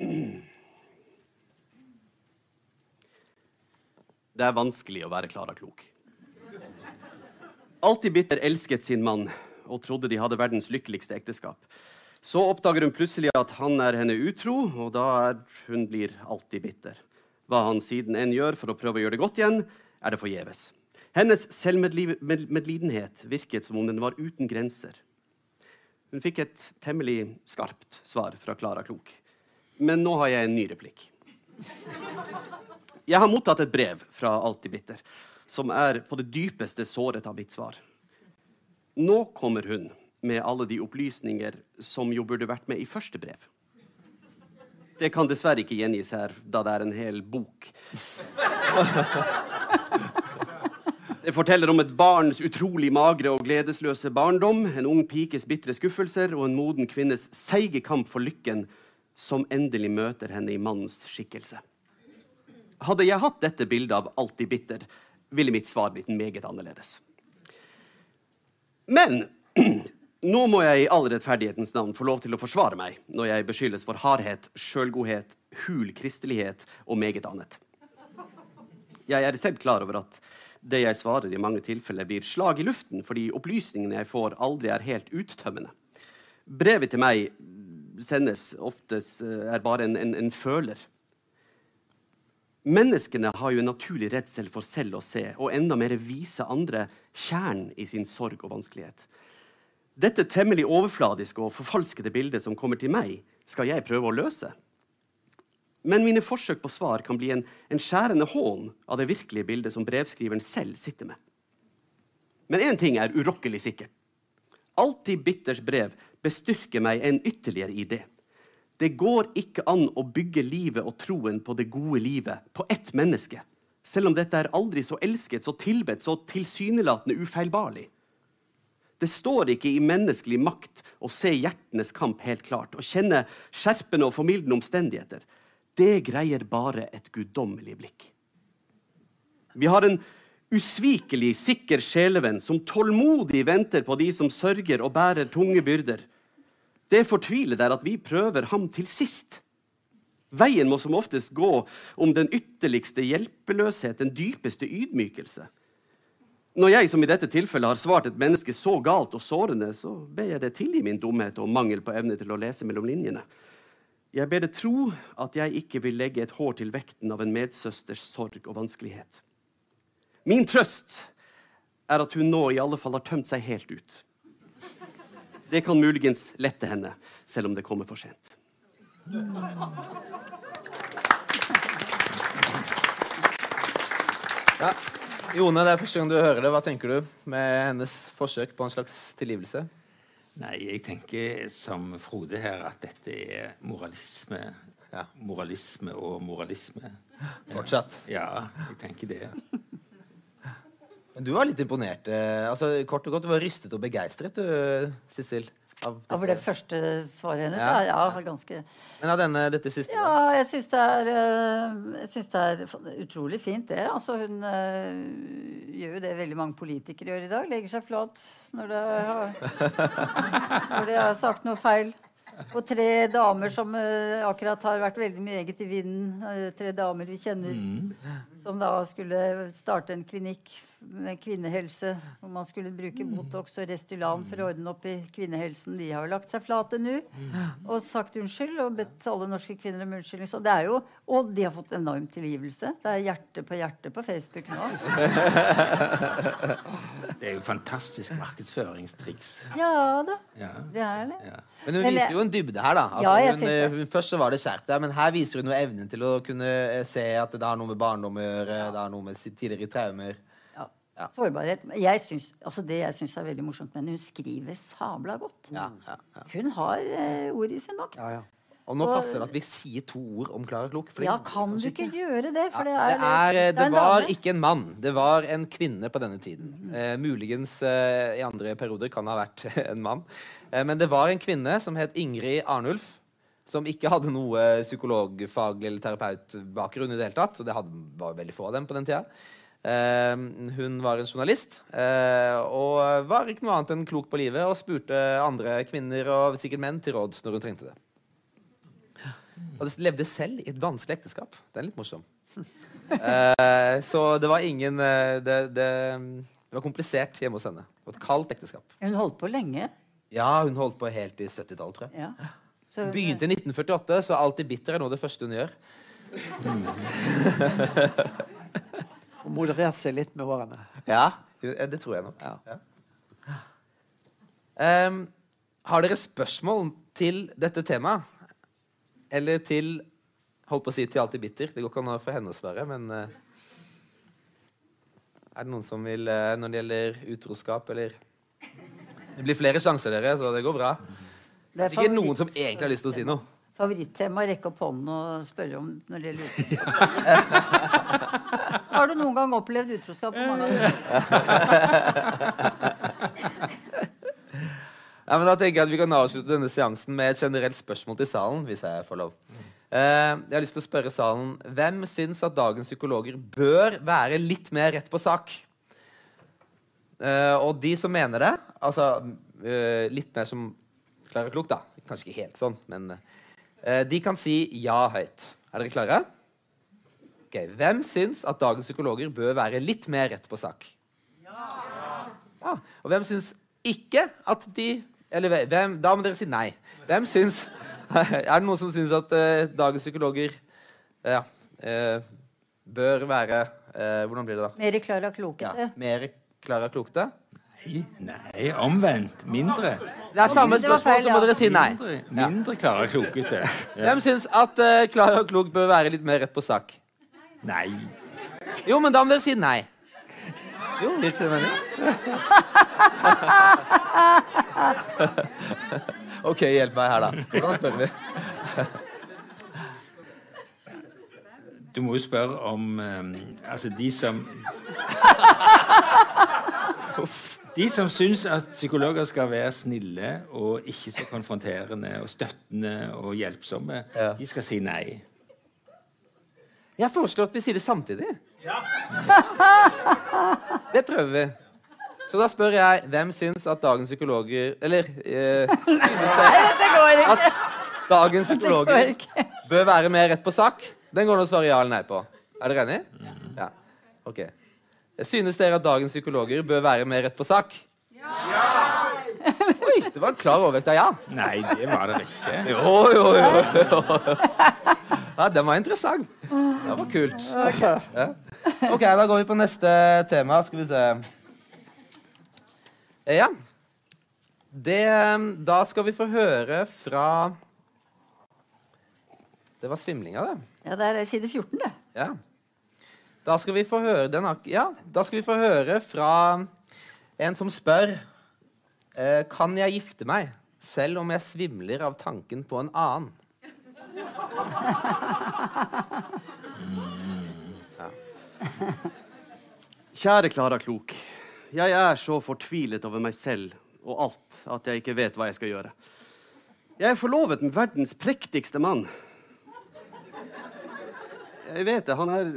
Det er vanskelig å være Klara klok. Alltid bitter elsket sin mann og trodde de hadde verdens lykkeligste ekteskap. Så oppdager hun plutselig at han er henne utro, og da er hun blir alltid bitter. Hva han siden enn gjør for å prøve å gjøre det godt igjen, er det forgjeves. Hennes selvmedlidenhet virket som om den var uten grenser. Hun fikk et temmelig skarpt svar fra Klara Klok. Men nå har jeg en ny replikk. Jeg har mottatt et brev fra Alltid bitter, som er på det dypeste såret av mitt svar. Nå kommer hun med alle de opplysninger som jo burde vært med i første brev. Det kan dessverre ikke gjengis her, da det er en hel bok. Det forteller om et barns utrolig magre og gledesløse barndom, en ung pikes bitre skuffelser og en moden kvinnes seige kamp for lykken, som endelig møter henne i mannens skikkelse. Hadde jeg hatt dette bildet av alltid bitter, ville mitt svar blitt meget annerledes. Men nå må jeg i all rettferdighetens navn få lov til å forsvare meg når jeg beskyldes for hardhet, sjølgodhet, hul kristelighet og meget annet. Jeg er selv klar over at det jeg svarer i mange tilfeller blir slag i luften fordi opplysningene jeg får, aldri er helt uttømmende. Brevet til meg sendes oftest eh, er bare en, en, en føler. Menneskene har jo en naturlig redsel for selv å se, og enda mer vise andre kjernen i sin sorg og vanskelighet. Dette temmelig overfladiske og forfalskede bildet som kommer til meg, skal jeg prøve å løse. Men mine forsøk på svar kan bli en, en skjærende hån av det virkelige bildet som brevskriveren selv sitter med. Men én ting er urokkelig sikkert. Alltid Bitters brev bestyrker meg en ytterligere idé. Det går ikke an å bygge livet og troen på det gode livet på ett menneske, selv om dette er aldri så elsket, så tilbedt, så tilsynelatende ufeilbarlig. Det står ikke i menneskelig makt å se hjertenes kamp helt klart, og kjenne skjerpende og formildende omstendigheter. Det greier bare et guddommelig blikk. Vi har en usvikelig, sikker sjelevenn som tålmodig venter på de som sørger og bærer tunge byrder. Det fortvilet er at vi prøver ham til sist. Veien må som oftest gå om den ytterligste hjelpeløshet, den dypeste ydmykelse. Når jeg som i dette tilfellet har svart et menneske så galt og sårende, så ber jeg det tilgi min dumhet og mangel på evne til å lese mellom linjene. Jeg ber det tro at jeg ikke vil legge et hår til vekten av en medsøsters sorg og vanskelighet. Min trøst er at hun nå i alle fall har tømt seg helt ut. Det kan muligens lette henne, selv om det kommer for sent. Ja. Jone, det er første gang du hører det. Hva tenker du med hennes forsøk på en slags tilgivelse? Nei, jeg tenker som Frode her at dette er moralisme. Ja. Moralisme og moralisme. Fortsatt. Ja, jeg tenker det. Men du var litt imponert. eh, Altså, kort og godt, Du var rystet og begeistret, du, Sissel. Av for det første svaret hennes Ja. ja, ja, ganske Men av denne, dette siste? da? Ja, jeg syns det eh, det er utrolig fint, det. Altså, hun øh, gjør jo det veldig mange politikere gjør i dag. Legger seg flat når de har, har sagt noe feil. Og tre damer som øh, akkurat har vært veldig meget i vinden. eh, tre damer vi kjenner. Som da skulle starte en klinikk med kvinnehelse, hvor man skulle bruke Botox og Restylan for å ordne opp i kvinnehelsen. De har jo lagt seg flate nå og sagt unnskyld og bedt alle norske kvinner om unnskyldning. Så det er jo, og de har fått enorm tilgivelse. Det er hjerte på hjerte på Facebook nå. Det er jo fantastisk markedsføringstriks. Ja da, Ja. det er det. Ja. Men hun viser jo en dybde her, da. Altså, Ja, jeg hun, hun, først så var det skjært der, men her viser hun jo evnen til å kunne eh, se at det har noe med barndom å gjøre, det er noe med tidligere traumer. Ja. Ja. Sårbarhet. Jeg synes, altså det jeg syns er veldig morsomt med henne, hun skriver sabla godt. Ja, ja, ja. Hun har uh, ord i sin makt. Ja, ja. Og nå passer det at vi sier to ord om Klara Klok. for det- Ja, kan du ikke gjøre det? For det Ja, er, det, er, eh, det er det var dame. ikke en mann, det var en kvinne på denne tiden. Eh, muligens eh, i andre perioder kan det ha vært en mann. Eh, men det var en kvinne som het Ingrid Arnulf, som ikke hadde noe psykologfaglig eller terapeutbakgrunn i det hele tatt. Og det hadde, var veldig få av dem på den tida. Eh, hun var en journalist eh, og var ikke noe annet enn klok på livet og spurte andre kvinner og sikkert menn til råds når hun trengte det. Og det levde selv i et vanskelig ekteskap. Det er litt morsom. Eh, så det var ingen eh, det, det, det var komplisert hjemme hos henne. Var et kaldt ekteskap. Hun holdt på lenge. Ja, hun holdt på helt i 70-tallet, tror jeg. Ja. Så Begynte i 1948, så Alltid bitter er nå det første hun gjør. Og moderert seg litt med årene. Ja, eh, det tror jeg nok. Ja. Ehm, har dere spørsmål til dette temaet? Eller til Holdt på å si til Alltid bitter. Det går ikke an for henne å svare, men uh, Er det noen som vil uh, når det gjelder utroskap, eller Det blir flere sjanser, dere, så det går bra. Det er er sikkert noen som egentlig har lyst til å si noe. Favorittema rekke opp hånden og spørre om når det gjelder utroskap. Har du noen gang opplevd utroskap for mange av? Ja, men da tenker jeg at Vi kan avslutte denne seansen med et generelt spørsmål til salen. hvis jeg får lov. Eh, jeg har lyst til å spørre salen Hvem syns at dagens psykologer bør være litt mer rett på sak? Eh, og de som mener det, altså eh, litt mer som Klara Klok, da. Kanskje ikke helt sånn, men eh, de kan si ja høyt. Er dere klare? Ok, Hvem syns at dagens psykologer bør være litt mer rett på sak? Ja. Og hvem syns ikke at de Eller hvem, da må dere si nei. Hvem syns Er det noen som syns at eh, dagens psykologer ja, eh, bør være eh, Hvordan blir det, da? Mer klar og Klokete. mer klar Klokte? Nei, nei, omvendt. Mindre. Det er samme spørsmål, så må dere si nei. Mindre, mindre Klara Klokete. Ja. Hvem syns at klar og Klok bør være litt mer rett på sak? Nei. Jo, men da må dere si nei. Jo, litt det mener jeg. OK, hjelp meg her, da. Hvordan spør vi? Du må jo spørre om um, Altså, de som De som syns at psykologer skal være snille og ikke så konfronterende og støttende og hjelpsomme, Ja. de skal si nei. Jeg foreslår at vi sier det samtidig. Ja. Det prøver vi. Så da spør jeg hvem syns at dagens psykologer Eller eh, Nei, det at dagens psykologer bør være mer rett på sak? Den går det å svare ja eller nei på. Er dere enig? Ja. Ok. Synes dere at dagens psykologer bør være mer rett på sak? Ja! Oi, det var en klar overvekt av ja. Nei, det var det ikke. Jo, jo, jo. Ja, den var interessant. Det var kult. Ja. OK, da går vi på neste tema. Skal vi se. Eh, Ja. Det Da skal vi få høre fra Det var svimlinga, det. Ja, det er side 14, det. Ja. Da skal vi få høre den Ja, vi få høre fra en som spør eh, Kan jeg gifte meg selv om jeg svimler av tanken på en annen? Kjære Klara Klok. Jeg er så fortvilet over meg selv og alt at jeg ikke vet hva jeg skal gjøre. Jeg er forlovet med verdens prektigste mann. Jeg vet det. Han er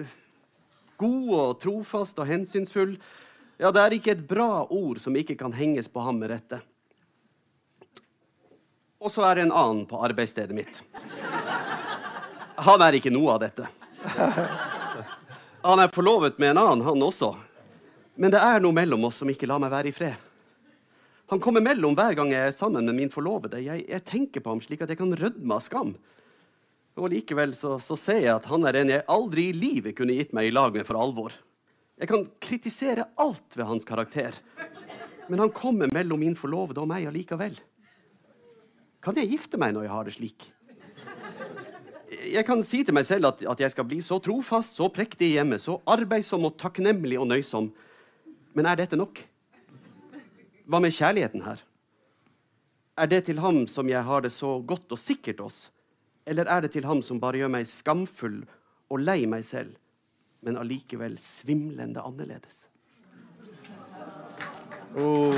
god og trofast og hensynsfull. Ja, det er ikke et bra ord som ikke kan henges på ham med rette. Og så er det en annen på arbeidsstedet mitt. Han er ikke noe av dette. Han er forlovet med en annen, han også. Men det er noe mellom oss som ikke lar meg være i fred. Han kommer mellom hver gang jeg er sammen med min forlovede. Jeg, jeg tenker på ham slik at jeg kan rødme av skam. Og likevel så, så, ser jeg at han er en jeg aldri i livet kunne gitt meg i lag med for alvor. Jeg kan kritisere alt ved hans karakter, men han kommer mellom min forlovede og meg allikevel. Kan jeg gifte meg når jeg har det slik? Jeg kan si til meg selv at, at jeg skal bli så trofast, så prektig hjemme, så arbeidsom og takknemlig og nøysom. Men er dette nok? Hva med kjærligheten her? Er det til ham som jeg har det så godt og sikkert hos? Eller er det til ham som bare gjør meg skamfull og lei meg selv, men allikevel svimlende annerledes? Oh.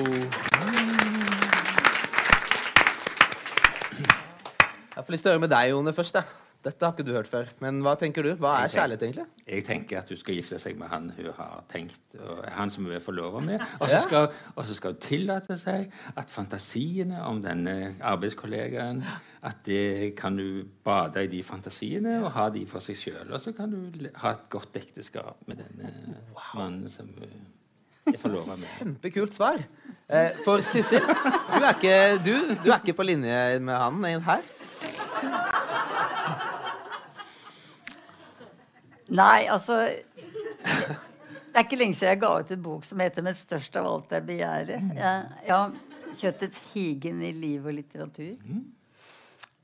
Jeg får lyst til å høre med deg, Jone, først. Da. Dette har ikke du hørt før. Men hva tenker du? Hva er kjærlighet, egentlig? Jeg tenker at hun skal gifte seg med han hun har tenkt, og han som hun er forlova med. Og så skal, skal, hun tillate seg at fantasiene om denne arbeidskollegaen At det kan du bade i de fantasiene og ha de for seg sjøl. Og så kan du ha et godt ekteskap med denne mannen som hun. Kjempekult svar. Eh, for Sissel, du du, du er ikke på linje med han her? Nei, altså Det er ikke lenge siden jeg ga ut en bok som heter 'Men størst av alt er begjæret'. Jeg, ja, Kjøttets higen i liv og litteratur.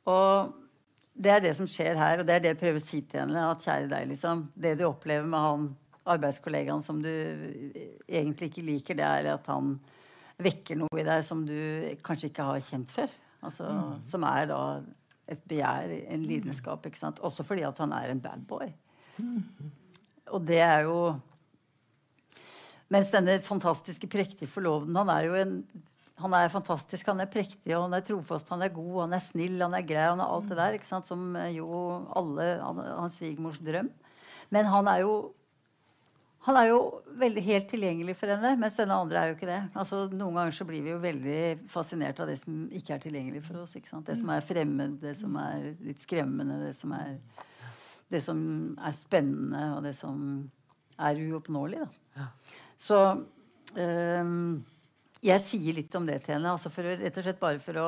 Og det er det som skjer her, og det er det jeg prøver å si til henne. At kjære deg, liksom. Det du opplever med han arbeidskollegaen som du egentlig ikke liker, det er at han vekker noe i deg som du kanskje ikke har kjent før. Altså, mm. Som er da et begjær, en lidenskap. ikke sant? Også fordi at han er en bad boy. Og det er jo Mens denne fantastiske, prektige forloveden Han er jo en han er fantastisk, han er prektig, han er trofast, han er god, han er snill, han er grei. han er alt det der? Som jo alle hans svigermors drøm. Men han er jo han er jo veldig helt tilgjengelig for henne, mens denne andre er jo ikke det. Altså, noen ganger så blir vi jo veldig fascinert av det som ikke er tilgjengelig for oss. Det som er fremmed, det som er litt skremmende, det som er, det som er spennende, og det som er uoppnåelig. Ja. Så um, jeg sier litt om det til henne, altså for, rett og slett bare for å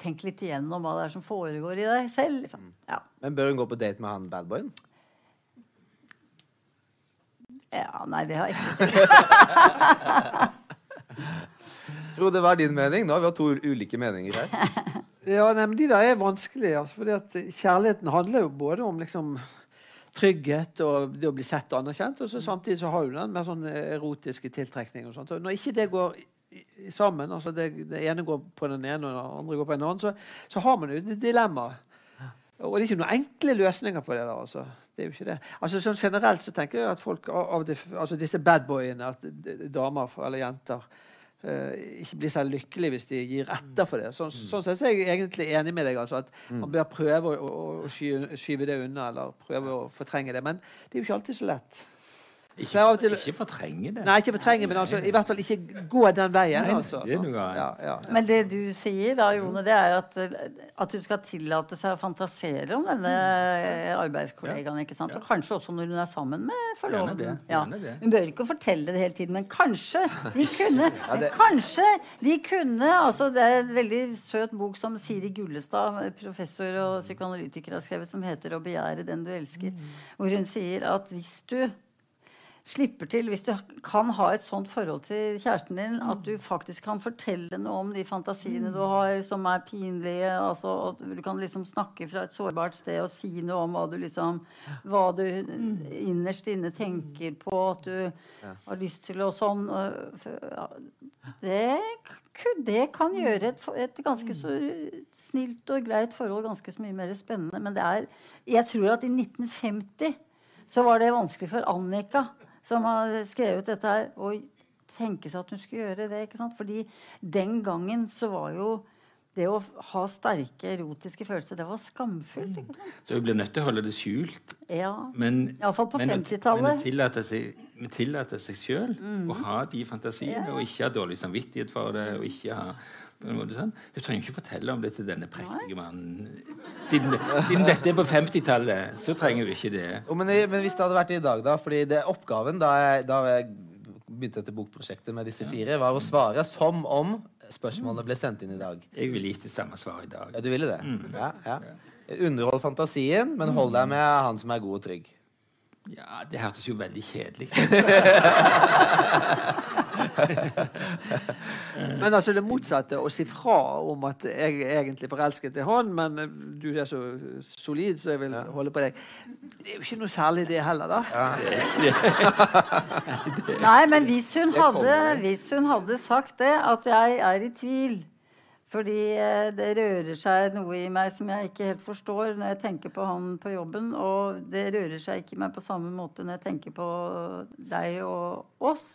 tenke litt igjennom hva det er som foregår i deg selv. Liksom. Ja. Men bør hun gå på date med han badboyen? Ja, nei, det har jeg ikke. Frode, hva er din mening? Nå har vi hatt to ulike meninger her. ja, nei, men De der er vanskelige. Altså, fordi at Kjærligheten handler jo både om liksom, trygghet og det å bli sett og anerkjent. Og så samtidig så har du den mer sånn erotiske tiltrekning. og sånt. Og når ikke det går sammen, altså det, det, ene går på den ene og det andre går på den andre, så, så har man jo et dilemma. Og det er ikke noen enkle løsninger på det. der, altså. Det er jo ikke det. Altså sånn Generelt så tenker jeg at folk av de, altså disse badboyene, at damer eller jenter ikke blir så lykkelige hvis de gir etter for det. Sånn, mm. sånn sett så er jeg egentlig enig med deg. altså At mm. man bør prøve å, å, å skyve det unna eller prøve å fortrenge det. Men det er jo ikke alltid så lett. Ikke, til, ikke, fortrenge det. Nei, ikke fortrenge, men altså, i hvert fall ikke gå den veien. Nei, altså, det ja, ja, ja. Men det du sier da, Jone, det er at, at du skal tillate seg å fantasere om denne arbeidskollegaen. ikke sant? Og kanskje også når hun er sammen med forloveden. Hun bør ikke fortelle det hele tiden, men kanskje de kunne Kanskje de kunne altså Det er en veldig søt bok som Siri Gullestad, professor og psykoanalytiker, har skrevet, som heter 'Å begjære den du elsker', hvor hun sier at hvis du slipper til, hvis du kan ha et sånt forhold til kjæresten din at du faktisk kan fortelle noe om de fantasiene du har som er pinlige. Altså, og du kan liksom snakke fra et sårbart sted og si noe om hva du liksom hva du innerst inne tenker på, at du har lyst til og sånn. Det, det kan gjøre et, et, ganske så snilt og greit forhold ganske så mye mer spennende. Men det er Jeg tror at i 1950 så var det vanskelig for Annika som har skrevet dette her, og tenke seg at hun skulle gjøre det. ikke sant? Fordi den gangen så var jo det å ha sterke erotiske følelser, det var skamfullt. ikke sant? Så hun ble nødt til å holde det skjult. Ja, men, Iallfall på 50-tallet. Men å tillate seg, tillate seg sjøl mm. å ha de fantasiene, ja. og ikke ha dårlig samvittighet for det. og ikke ha sånn. Hun trenger ikke fortelle om det til denne prektige mannen Siden, siden dette er på 50-tallet, så trenger vi ikke det. Oh, men, men hvis det hadde vært i dag, da Fordi det oppgaven da jeg, da jeg begynte dette bokprosjektet med disse fire, var å svare som om spørsmålene ble sendt inn i dag. Jeg ville gitt det samme svaret i dag. Ja, du ville det? Ja, ja. Underhold fantasien, men hold deg med han som er god og trygg. Ja, Det hørtes jo veldig kjedelig ut. Men altså det motsatte, å si fra om at jeg er egentlig forelsket i han, men du er så solid, så jeg vil holde på deg. Det er jo ikke noe særlig det heller, da. Nei, men hvis hun, hadde, hvis hun hadde sagt det, at jeg er i tvil fordi eh, det rører seg noe i meg som jeg ikke helt forstår når jeg tenker på han på jobben. Og det rører seg ikke i meg på samme måte når jeg tenker på deg og oss.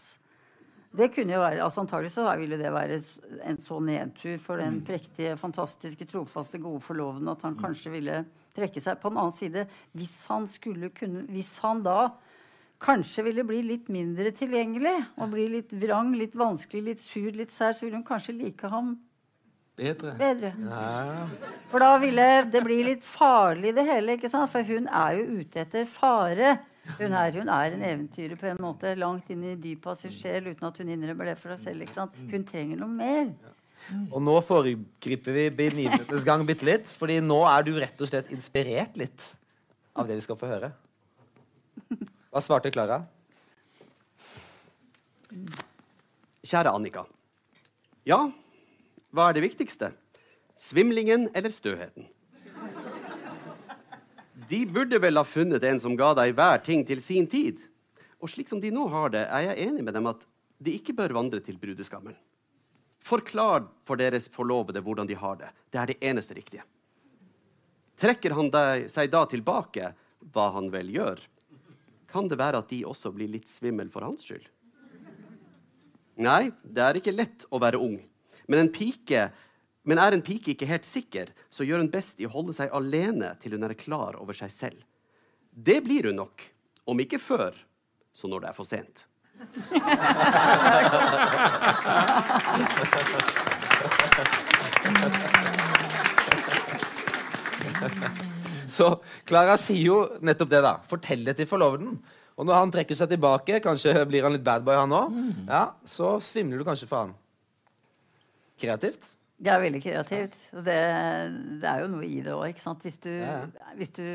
Det kunne jo være, altså Antagelig så ville det være en så nedtur for den prektige, fantastiske, trofaste, gode forloveden at han kanskje ville trekke seg. På den annen side, hvis han skulle kunne Hvis han da kanskje ville bli litt mindre tilgjengelig og bli litt vrang, litt vanskelig, litt sur, litt sær, så ville hun kanskje like ham Bedre. bedre. For da ville det bli litt farlig, det hele. ikke sant? For hun er jo ute etter fare. Hun er, hun er en eventyrer på en måte, langt inn i dypet av sin sjel uten at hun innrømmer det for seg selv. ikke sant? Hun trenger noe mer. Og nå foregriper vi begivenhetenes gang bitte litt, fordi nå er du rett og slett inspirert litt av det vi skal få høre. Hva svarte Klara? Kjære Annika. Ja, hva er det viktigste? Svimlingen eller støheten? De burde vel ha funnet en som ga deg hver ting til sin tid. Og slik som de nå har det, er jeg enig med dem at de ikke bør vandre til brudeskammen. Forklar for deres forlovede hvordan de har det. Det er det eneste riktige. Trekker han deg, seg da tilbake, hva han vel gjør, kan det være at de også blir litt svimmel for hans skyld. Nei, det er ikke lett å være ung. Men, en pike, men er en pike ikke helt sikker, så gjør hun best i å holde seg alene til hun er klar over seg selv. Det blir hun nok. Om ikke før, så når det er for sent. Så Klara sier jo nettopp det, da. Fortell det til forloveden. Og når han trekker seg tilbake, kanskje blir han litt bad boy, han òg, ja, så svimler du kanskje for han. Kreativt? Det er veldig kreativt. Det, det er jo noe i det òg. Hvis du, Ja, hvis du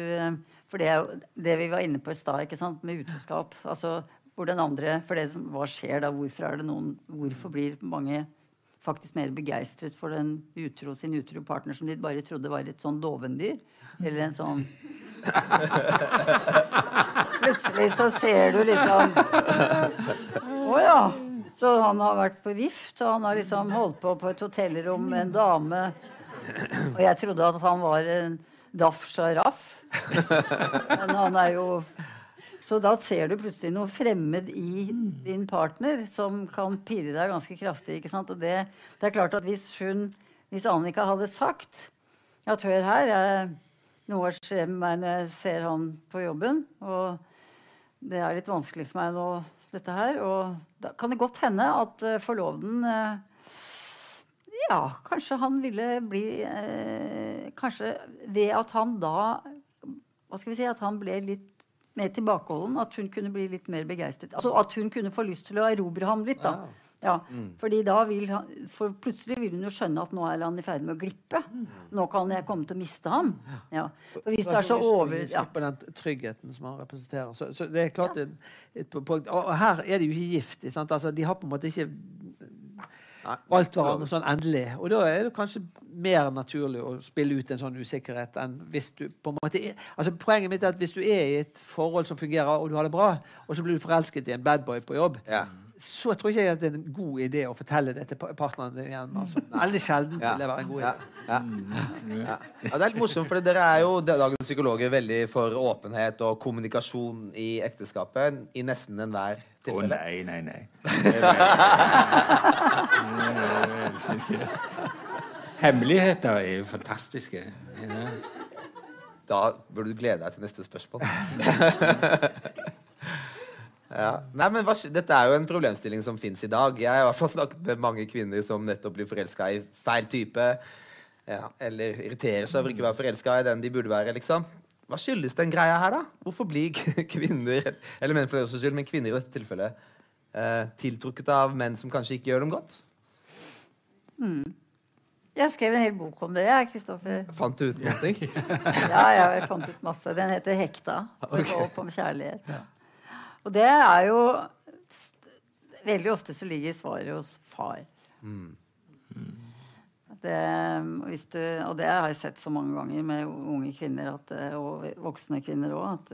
For det det vi var inne på i stad, med utroskap. Altså, hvor den andre, for det som, Hva skjer da? Hvorfor er det noen Hvorfor blir mange faktisk mer begeistret for den utro, sin utro partner som de bare trodde var et sånn dovendyr? Eller en sånn Plutselig så ser du liksom Å ja. Så han har vært på vift, og han har liksom holdt på på et hotellrom med en dame. Og jeg trodde at han var en daff sjaraff. Men han er jo Så da ser du plutselig noe fremmed i din partner som kan pirre deg ganske kraftig. ikke sant? Og det, det er klart at hvis hun, hvis Annika hadde sagt at hør her, jeg, noe skjer med meg når jeg ser han på jobben, og det er litt vanskelig for meg nå, dette her. Og da kan det godt hende at uh, forloveden eh, Ja, kanskje han ville bli eh, Kanskje ved at han da Hva skal vi si At han ble litt mer tilbakeholden. At hun kunne bli litt mer begeistret. Altså at hun kunne få lyst til å erobre ham litt. da. Ja, fordi da vil han, For plutselig vil hun jo skjønne at nå er han i ferd med å glippe. Nå kan jeg komme til å miste ham. Ja. Og hvis du er så over... Ja. Slippe den tryggheten som han representerer. Så, så det er klart et, et punkt. Og, og her er de jo ikke gift. Sant? Altså, de har på en måte ikke valgt hverandre sånn endelig. Og da er det kanskje mer naturlig å spille ut en sånn usikkerhet enn hvis du på en måte er, altså Poenget mitt er at hvis du er i et forhold som fungerer, og du har det bra, og så blir du forelsket i en badboy på jobb, Ja. Så tror ikke jeg at det er en god idé å fortelle det til partneren din igjen. Altså. Veldig sjelden vil det være en god Ja. idé. Ja. Ja. ja, Det er litt morsomt, for dere er jo dagens psykologer veldig for åpenhet og kommunikasjon i ekteskapet i nesten enhver tilfelle. Å oh, nei, nei, nei. Hemmeligheter er jo fantastiske. Da burde du glede deg til neste spørsmål. ja. Nei, men hva, Dette er jo en problemstilling som fins i dag. Jeg har i hvert fall snakket med mange kvinner som nettopp blir forelska i feil type. Ja, eller irriterer seg over ikke å være forelska i den de burde være, liksom. Hva skyldes den greia her, da? Hvorfor blir kvinner, eller menn for deres skyld, men kvinner i dette tilfellet, eh, tiltrukket av menn som kanskje ikke gjør dem godt? Jeg skrev en hel bok om det, jeg, Kristoffer. Fant du ut noe? Ja, ja, jeg fant ut masse. Den heter 'Hekta'. Og går opp om kjærlighet. Og det er jo Veldig ofte så ligger svaret hos far. Det, hvis du, og det har jeg sett så mange ganger med unge kvinner at, og voksne kvinner òg.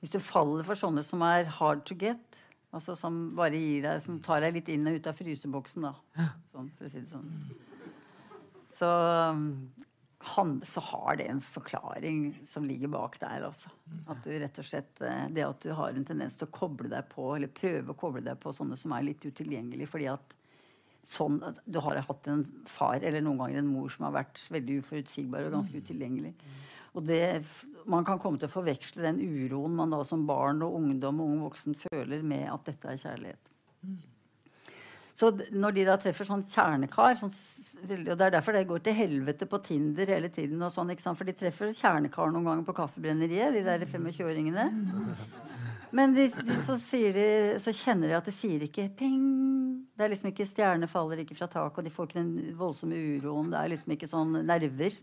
Hvis du faller for sånne som er hard to get, altså som bare gir deg, som tar deg litt inn og ut av fryseboksen, da. Sånn, for å si det sånn. Så, han, så har det en forklaring som ligger bak der. Altså. At du rett og slett, eh, Det at du har en tendens til å koble deg på, eller prøve å koble deg på sånne som er litt utilgjengelige. fordi at sånn, du har hatt en far eller noen ganger en mor som har vært veldig uforutsigbar og ganske utilgjengelig. Og det, Man kan komme til å forveksle den uroen man da som barn og ungdom og ung voksen føler, med at dette er kjærlighet. Så når de da treffer sånn kjernekar sånn, Og det er derfor det går til helvete på Tinder hele tiden. og sånn, ikke sant? For de treffer kjernekar noen ganger på kaffebrenneriet, de der 25-åringene. Men de, de, så, de, så kjenner de at det sier ikke ping. Det er liksom ikke Stjernene faller ikke fra taket, og de får ikke den voldsomme uroen. Det er liksom ikke sånn nerver.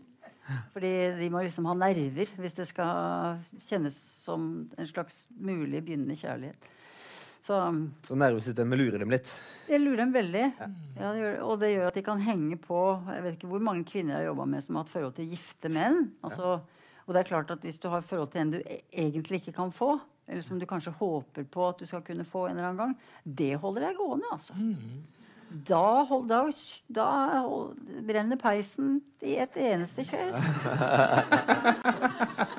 Fordi de må liksom ha nerver hvis det skal kjennes som en slags mulig begynnende kjærlighet. Så Så nervesystemet lurer dem litt. jeg lurer dem veldig. Ja, det gjør, og det gjør at de kan henge på Jeg vet ikke hvor mange kvinner jeg har jobba med som har hatt forhold til gifte menn. Altså, og det er klart at hvis du har forhold til en du e- egentlig ikke kan få, eller som du kanskje håper på at du skal kunne få en eller annen gang, det holder deg gående, altså. Da, hold, da, da hold, brenner peisen i et eneste kjør.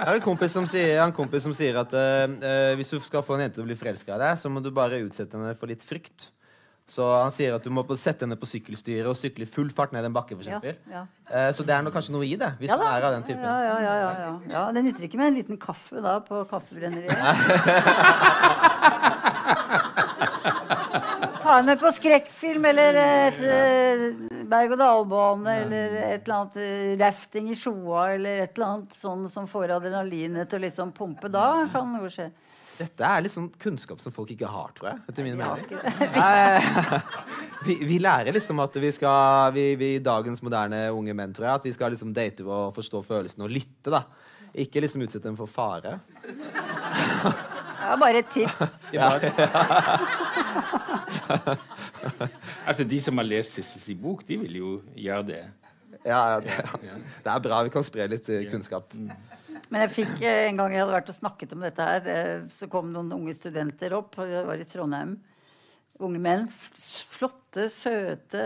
Jeg har en kompis som sier, en kompis som sier at eh, hvis du skal få en jente til å bli forelska i deg, så må du bare utsette henne for litt frykt. Så han sier at du må sette henne på sykkelstyret og sykle i full fart ned en bakke. For Ja, eksempel. ja. Eh, så det er noe, kanskje noe i det, hvis Ja da. er av den typen. Ja, ja, ja, ja, ja. ja, Det nytter ikke med en liten kaffe da på kaffebrenneriet. Ta henne med på skrekkfilm eller et ja. berg-og-dal-bane eller et eller annet eh, rafting i Sjoa eller et eller annet sånn som får adrenalinet til å liksom pumpe. Da kan noe skje. Dette er litt sånn kunnskap som folk ikke har, tror jeg. etter min mening. vi, vi lærer liksom at vi skal vi, vi, Dagens moderne unge menn, tror jeg, at vi skal liksom date og forstå følelsene og lytte. da Ikke liksom utsette dem for fare. Ja, bare et tips. Altså, De som har lest Sissels bok, de vil jo gjøre det. Ja, ja, det, det er bra. Vi kan spre litt eh, kunnskap. Men jeg fikk eh, en gang jeg hadde vært og snakket om dette her, eh, så kom noen unge studenter opp. og Jeg var i Trondheim. Unge menn. Flotte, søte,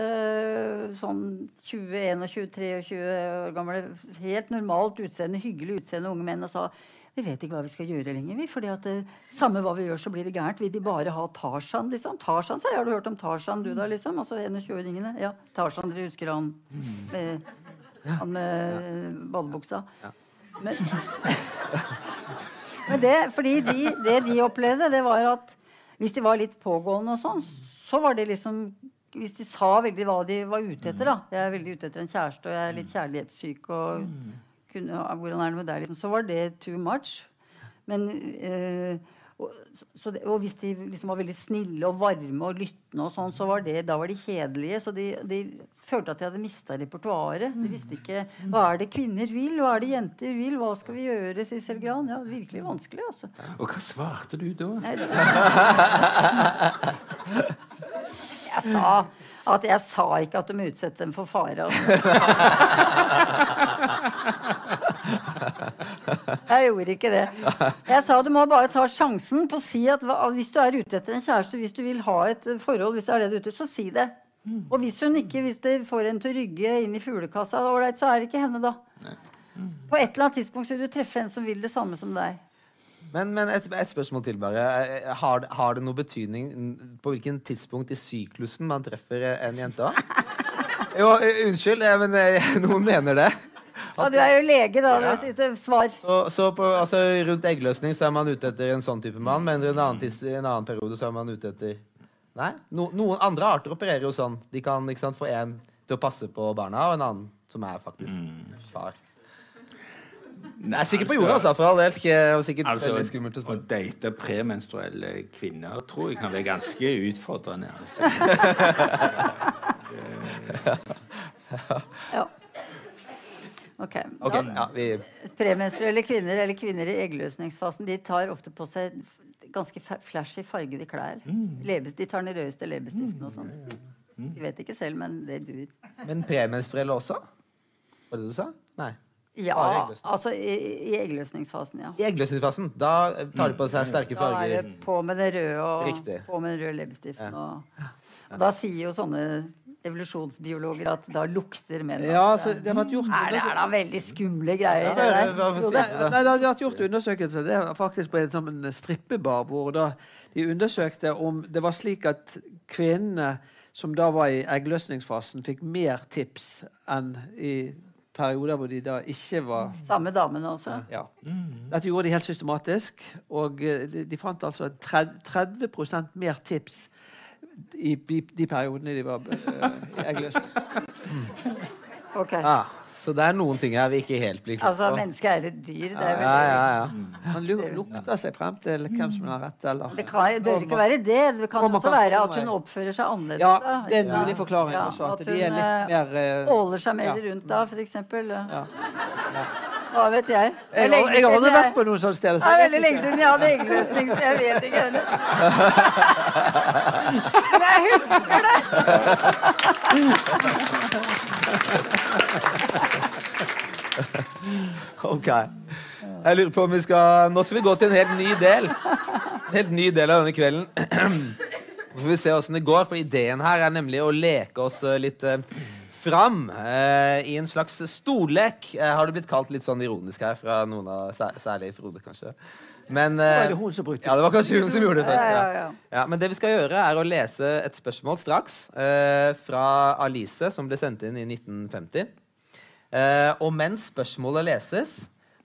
sånn 20, 21, 23 år gamle. Helt normalt utseende, hyggelig utseende unge menn. Og sa vi vet ikke hva vi skal gjøre lenger. vi, fordi at det, Samme hva vi gjør, så blir det gærent. Vil de bare ha Tarzan, liksom? Tarzan, jeg. Har du hørt om Tarzan, du da, liksom? Altså 21-åringene. Ja, Tarzan, dere husker han med, han med ballebuksa? Men, men det, fordi de, det de opplevde, det var at hvis de var litt pågående og sånn, så var det liksom Hvis de sa veldig hva de var ute etter, da Jeg er veldig ute etter en kjæreste, og jeg er litt kjærlighetssyk, og kunne, hvordan er det med deg? Liksom, så var det too much. Men eh, og, så og hvis de liksom var veldig snille og varme og lyttende, og sånn, så var det, da var de kjedelige. Så de, de følte at de hadde mista repertoaret. De visste ikke hva er det kvinner vil, hva er det jenter vil, hva skal vi gjøre, Sissel Gran? Ja, virkelig vanskelig, altså. Og hva svarte du da? Nei, det- Jeg sa at jeg sa ikke at de utsetter dem for fare. Altså. Jeg gjorde ikke det. Jeg sa du må bare ta sjansen på å si at hvis du er ute etter en kjæreste, hvis du vil ha et forhold, hvis det er det du er ute etter, så si det. Og hvis hun ikke, hvis det får en til å rygge inn i fuglekassa, så er det ikke henne, da. På et eller annet tidspunkt så vil du treffe en som vil det samme som deg. Men, men et, et spørsmål til, bare. Har, har det noe betydning på hvilken tidspunkt i syklusen man treffer en jente? Jo, unnskyld, eh, men eh, noen mener det. Ja, du er jo lege, da. Ja. Det Svar. Så, så på, altså, rundt eggløsning så er man ute etter en sånn type mann, men i en annen, tids, en annen periode så er man ute etter Nei? No, noen andre arter opererer jo sånn. De kan ikke sant, få en til å passe på barna, og en annen som er faktisk Mm. far. Jeg sikkert på jorda, altså. For all del. Sikkert Altså, veldig skummelt å å date premenstruelle kvinner tror jeg kan være ganske utfordrende. Altså. Ja. Ok. okay ja, vi premenstruelle kvinner eller kvinner i eggløsningsfasen de tar ofte på seg ganske flashy fargede klær. Lebes, de tar den rødeste leppestiften og sånn. De vet ikke selv, men det du Men premenstruelle også? Var det det du sa? Nei. Ja, altså i, i eggløsningsfasen, ja. I eggløsningsfasen. Da tar de på seg sterke farger. Da er det på med det røde og Riktig. på med den røde leppestiften. Og, og da sier jo sånne evolusjonsbiologer at da lukter menn. Ja, altså, det har gjort Er det er da veldig skumle greier? Ja, for, for, for, Nei, de det har vært gjort undersøkelser. Det er faktisk på en sånn strippebar hvor da de undersøkte om det var slik at kvinnene som da var i eggløsningsfasen, fikk mer tips enn i perioder hvor de da ikke var Samme damene også? ja. Dette gjorde de helt systematisk, og eh, de, de fant altså 30, 30 mer tips i de, de periodene de var eh, i eggløsning. Ok. Ja, så det er noen ting her vi ikke helt blir klok Altså, på. mennesket er et dyr. Det, er Ja, veldig, ja, ja. Han lu- lukter seg frem til hvem som har rett, eller det kan, bør ikke være det. Det kan også være at hun oppfører seg annerledes. Ja, det er en mulig forklaring Ja, også. At, at de er hun, litt eh, mer eh, Åler seg mer rundt da, for eksempel. Ja. Hva vet jeg? Jeg, Jeg, jeg har aldri vært på noen sånne sted. Det er veldig lenge siden jeg hadde eggløsning, så jeg vet ikke heller. Men jeg husker det! Ok. Jeg lurer på om vi skal Nå skal vi gå til en helt ny del. En helt ny del av denne kvelden. Så får vi se åssen det går, for ideen her er nemlig å leke oss eh, litt eh, fram eh, i en slags stollek. Eh, har det blitt kalt litt sånn ironisk her fra noen av sær- Særlig Frode, kanskje. Men eh, var det hun som brukte Ja, det var kanskje hun som gjorde det først. Ja, Ja, ja, ja. Ja, men det vi skal gjøre, er å lese et spørsmål straks eh, fra Alice, som ble sendt inn i 1950. Eh, og mens spørsmålet leses,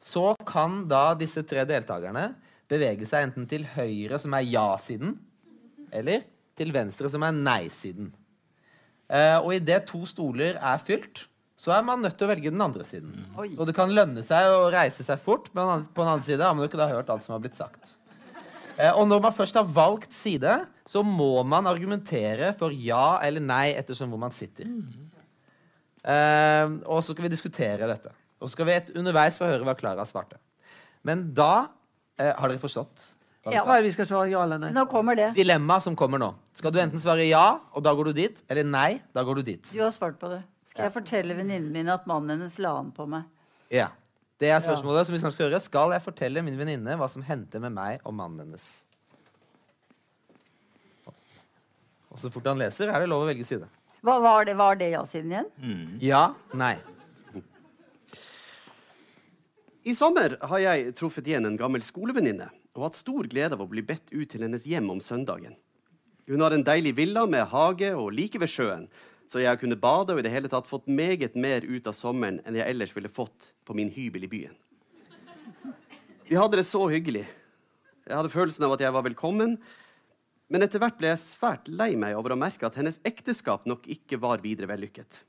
så kan da disse tre deltakerne bevege seg enten til høyre, som er ja-siden, eller til venstre, som er nei-siden. Eh, og idet to stoler er fylt, så er man nødt til å velge den andre siden. Oi. Så det kan lønne seg å reise seg fort, men på den andre- siden side har man jo ikke da hørt alt som har blitt sagt. Eh, og når man først har valgt side, så må man argumentere for ja eller nei ettersom hvor man sitter. Eh, og så skal vi diskutere dette. Og så skal vi et, underveis få høre hva Klara svarte. Men da Har dere forstått? Ja. Hva er det vi skal svare ja eller nei? Nå kommer det. Dilemma som kommer nå. Skal du enten svare ja, og da går du dit, eller nei, da går du dit. Du har svart på det. Skal jeg fortelle venninnen min at mannen hennes la an på meg? Ja. Det er spørsmålet som vi snart skal høre. Skal jeg fortelle min venninne hva som hendte med meg og mannen hennes? Og så fort han leser, er det lov å velge side. Hva var det, var det ja-siden igjen? Ja, nei. I sommer har jeg truffet igjen en gammel skolevenninne og hatt stor glede av å bli bedt ut til hennes hjem om søndagen. Hun har en deilig villa med hage og like ved sjøen, så jeg har kunnet bade og i det hele tatt fått meget mer ut av sommeren enn jeg ellers ville fått på min hybel i byen. Vi hadde det så hyggelig. Jeg hadde følelsen av at jeg var velkommen, men etter hvert ble jeg svært lei meg over å merke at hennes ekteskap nok ikke var videre vellykket.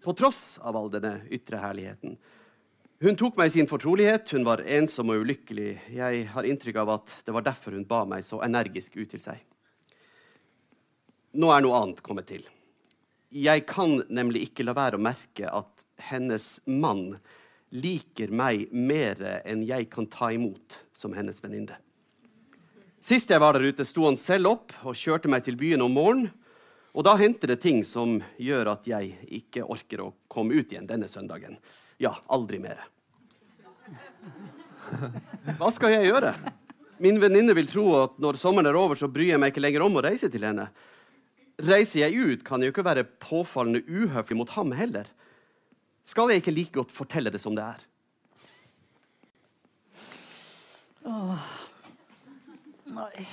På tross av all denne ytre herligheten. Hun tok meg i sin fortrolighet, hun var ensom og ulykkelig. Jeg har inntrykk av at det var derfor hun ba meg så energisk ut til seg. Nå er noe annet kommet til. Jeg kan nemlig ikke la være å merke at hennes mann liker meg mer enn jeg kan ta imot som hennes venninne. Sist jeg var der ute, sto han selv opp og kjørte meg til byen om morgenen. Og da hendte det ting som gjør at jeg ikke orker å komme ut igjen denne søndagen. Ja, aldri mer. Hva skal jeg gjøre? Min venninne vil tro at når sommeren er over, så bryr jeg meg ikke lenger om å reise til henne. Reiser jeg ut, kan jeg jo ikke være påfallende uhøflig mot ham heller. Skal jeg ikke like godt fortelle det som det er? Åh. Nei.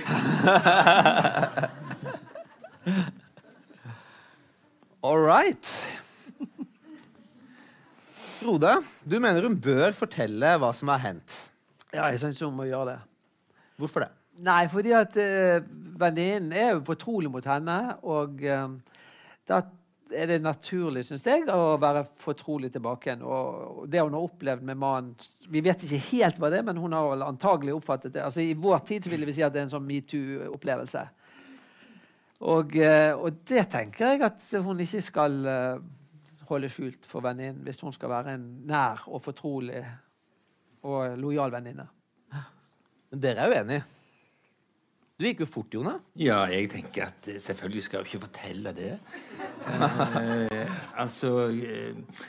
All right. Frode, du mener hun bør fortelle hva som har hendt. Ja, jeg syns hun må gjøre det. Hvorfor det? Nei, fordi at uh, venninnen er jo fortrolig mot henne, og uh, da er det naturlig, syns jeg, å være fortrolig tilbake igjen. Og det hun har opplevd med mannen Vi vet ikke helt hva det er, men hun har vel antagelig oppfattet det. Altså I vår tid så ville vi si at det er en sånn metoo-opplevelse. Og, eh, og, det tenker jeg at hun ikke skal holde skjult for venninnen hvis hun skal være en nær og fortrolig og lojal venninne. Men dere er uenige? Du gikk jo fort, Jone. Ja, jeg tenker at eh, selvfølgelig skal jeg ikke fortelle det. uh, altså uh,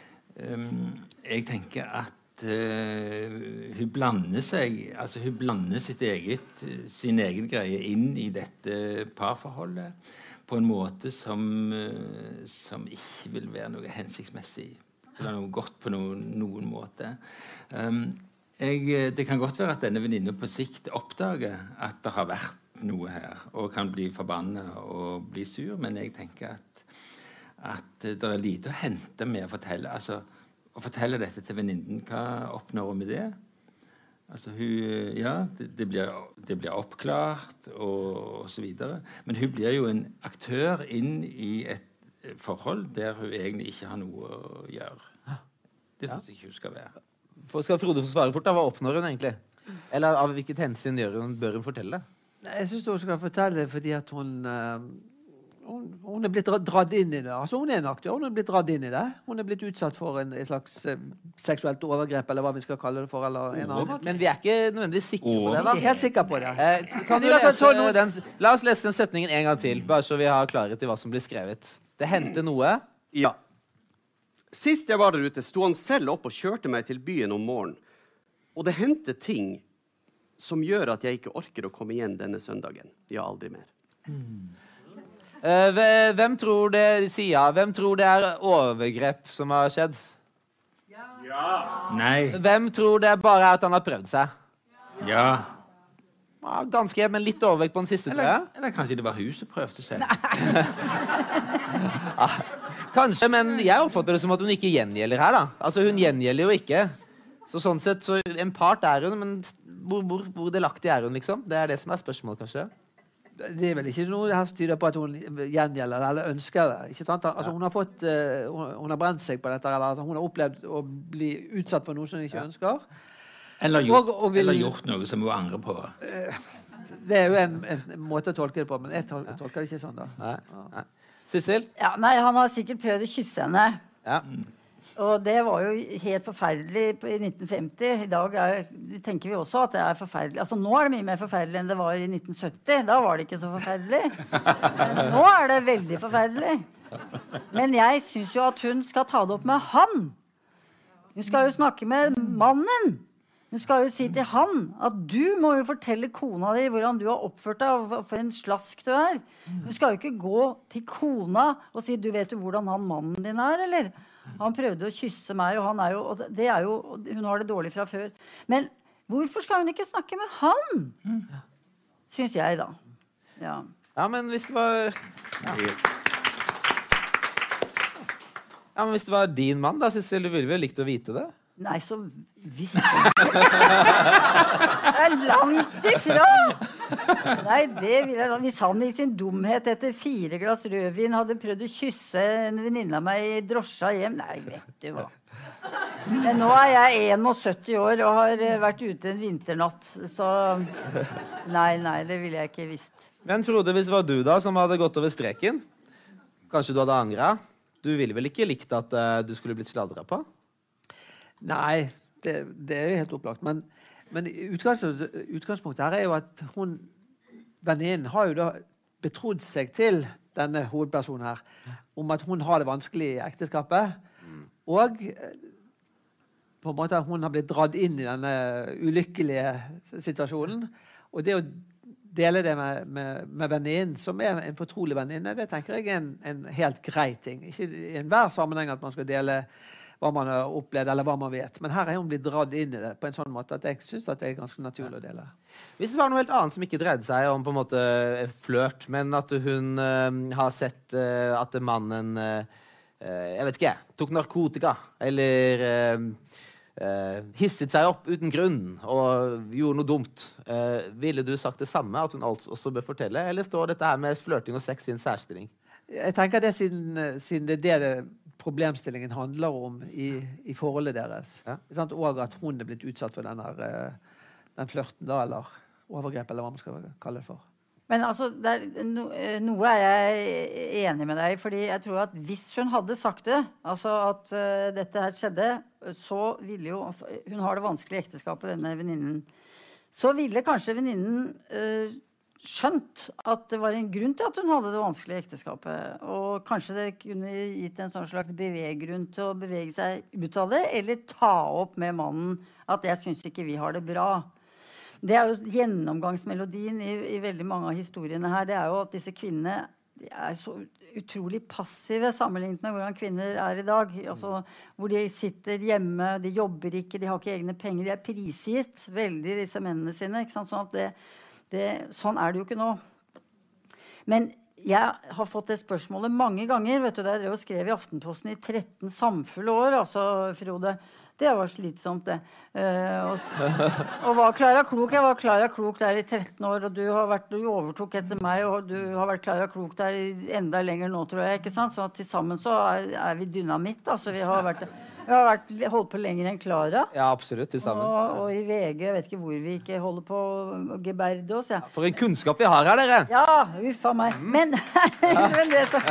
um, Jeg tenker at uh, hun blander seg Altså hun blander sitt eget, sin egen greie inn i dette parforholdet på en måte som, som ikke vil være noe hensiktsmessig. Eller noe godt på noen, noen måte. Um, jeg, det kan godt være at denne venninna på sikt oppdager at det har vært noe her, og kan bli forbanna og bli sur, men jeg tenker at, at det er lite å hente med å fortelle altså, å fortelle dette til venninnen. Hva oppnår hun med det? Altså hun, ja, det, det, blir, det blir, oppklart og osv. Men hun blir jo en aktør inn i et forhold der hun egentlig ikke har noe å gjøre. Det syns jeg ikke hun skal være. For skal Frode få svare fort? da, Hva oppnår hun egentlig? Eller av hvilket hensyn hun, bør hun fortelle? Jeg syns hun skal fortelle fordi at hun, uh, hun, hun er blitt dratt inn i det. Altså Hun er en aktør. Hun er blitt dratt inn i det. Hun er blitt utsatt for en, en slags uh, seksuelt overgrep, eller hva vi skal kalle det for. Men vi er ikke nødvendigvis sikre på det. da. er helt sikre på det. Eh, kan du lese den, la oss lese den setningen en gang til, bare så vi har klarhet i hva som blir skrevet. Det hendte noe. Ja. Sist jeg var der ute, sto han selv opp og kjørte meg til byen om morgenen. Og det hendte ting som gjør at jeg ikke orker å komme igjen denne søndagen. Ja, aldri mer. Mm. Uh, hvem tror det Sia, hvem tror det er overgrep som har skjedd? Ja. ja. Nei. Hvem tror det bare er at han har prøvd seg? Ja. ja ganske, men litt overvekt på den siste, eller, tror jeg. Eller kanskje det var hun som prøvde seg. ja, kanskje, men jeg oppfatter det som at hun ikke gjengjelder her. da. Altså, Hun gjengjelder jo ikke. Så sånn sett, så En part er hun, men hvor, hvor, hvor delaktig er hun, liksom? Det er det som er spørsmålet, kanskje. Det er vel ikke noe her som tyder på at hun gjengjelder det eller ønsker det. ikke sant? Altså, hun, har fått, uh, hun, har brent seg på dette, eller altså, hun har opplevd å bli utsatt for noe som hun ikke ja. ønsker. Eller gjort, og, og vil, eller gjort, noe som hun angrer på. Uh, det er jo en, en, måte å tolke det på, men jeg tolker, tolker det ikke sånn. da. Sissel? Ja, nei, Han har sikkert prøvd å kysse henne. Ja. Og det var jo helt forferdelig i 1950. I dag er, tenker vi også at det er forferdelig. Altså Nå er det mye mer forferdelig enn det var i 1970. Da var det ikke så forferdelig. Men nå er det veldig forferdelig. Men jeg syns jo at hun skal ta det opp med han. Hun skal jo snakke med mannen. Hun skal jo si til han at du må jo fortelle kona di hvordan du har oppført deg, og for en slask du er. Hun skal jo ikke gå til kona og si 'du vet jo hvordan han mannen din er', eller? Han prøvde å kysse meg, og, han er jo, og det er jo, hun har det dårlig fra før. Men hvorfor skal hun ikke snakke med han? Syns jeg, da. Ja. ja, men hvis det var ja. ja, men Hvis det var din mann, da, Sissel, du ville vel likt å vite det? Nei, så visst Det er langt ifra! Nei, det vil jeg da. Hvis han i sin dumhet etter fire glass rødvin hadde prøvd å kysse en venninne av meg i drosja hjem Nei, vet du hva. Men nå er jeg 71 år og har eh, vært ute en vinternatt, så Nei, nei, det ville jeg ikke visst. Men Frode, hvis det var du da som hadde gått over streken, kanskje du hadde angra? Du ville vel ikke likt at uh, du skulle blitt sladra på? Nei, det, det, er jo helt opplagt. Men, men utgangspunktet, her er jo at hun venninnen har jo da betrodd seg til denne hovedpersonen her om at hun har det vanskelig i ekteskapet. Mm. Og eh, på en måte hun har blitt dratt inn i denne ulykkelige situasjonen. Og det å dele det med, med, med venninnen, som er en fortrolig venninne, det tenker jeg er en, en helt grei ting. Ikke i enhver sammenheng at man skal dele hva man har opplevd, eller hva man vet. Men her er hun blitt dratt inn i det på en sånn måte at jeg syns det er ganske naturlig å dele. Hvis det var noe helt annet som ikke dreide seg om på en måte flørt, men at hun uh, har sett uh, at mannen uh, Jeg vet ikke, tok narkotika eller hisset seg opp uten grunn og gjorde noe dumt. ville du sagt det samme, at hun også bør fortelle, eller står dette her med flørting og sex i en særstilling? Jeg tenker det siden, eh, siden det er det, det problemstillingen handler om i, i forholdet deres. Ja. Sant? Og at hun er blitt utsatt for denne, eh, den flørten, da, eller overgrep, eller hva man skal kalle det for. Men altså, det er, no, eh, noe er jeg enig med deg i. fordi jeg tror at hvis hun hadde sagt det, altså at uh, dette her skjedde, så ville jo Hun har det vanskelig i ekteskapet, denne venninnen. Så ville kanskje venninnen eh, skjønt at det var en grunn til at hun hadde det vanskelig i ekteskapet. Og kanskje det kunne gitt en sånn slags beveggrunn til å bevege seg ut av det, eller ta opp med mannen at 'jeg syns ikke vi har det bra'. Det er jo gjennomgangsmelodien i, i veldig mange av historiene her. Det er jo at disse kvinnene er så utrolig passive sammenlignet med hvordan kvinner er i dag. Altså, hvor de sitter hjemme, de jobber ikke, de har ikke egne penger. De er prisgitt veldig disse mennene sine. Sånn, at det, det, sånn er det jo ikke nå. Men jeg har fått det spørsmålet mange ganger. vet du, jeg drev og skrev i Aftenposten i 13 samfulle år, altså, Frode. Det var slitsomt, det. Eh, og, og var Klara Klok. Jeg var Klara Klok der i 13 år, og du, har vært, du overtok etter meg, og du har vært Klara Klok der enda lenger nå, tror jeg. ikke sant? Så til sammen så er, er vi dynamitt. Altså, vi har vært, vi har vært, holdt på lenger enn Klara. Ja, absolutt. Til sammen. Og, og i VG, jeg vet ikke hvor vi ikke holder på å geberde oss. Ja. For en kunnskap vi har her, dere! Ja, uff a meg. Men, men det så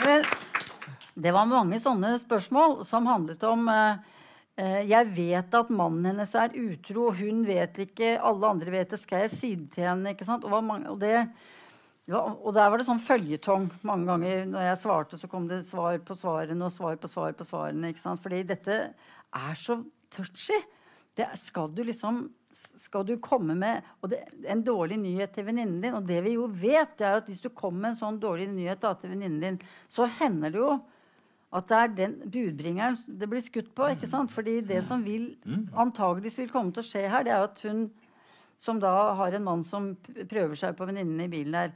Men det var mange sånne spørsmål som handlet om eh, eh, Jeg vet at mannen hennes er utro, hun vet ikke, alle andre vet det. Skal jeg si det til henne? ikke sant? Og, mange, og, det var, og der var det sånn føljetong mange ganger. Når jeg svarte, så kom det svar på svarene og svar på svar på svarene. ikke sant? Fordi dette er så touchy. Det skal du liksom skal du komme med og det, en dårlig nyhet til venninnen din Og det vi jo vet, det er at hvis du kommer med en sånn dårlig nyhet da, til venninnen din, så hender det jo at det er den budbringeren det blir skutt på. ikke sant? Fordi det som vil antageligvis vil komme til å skje her, det er at hun som da har en mann som prøver seg på venninnen i bilen der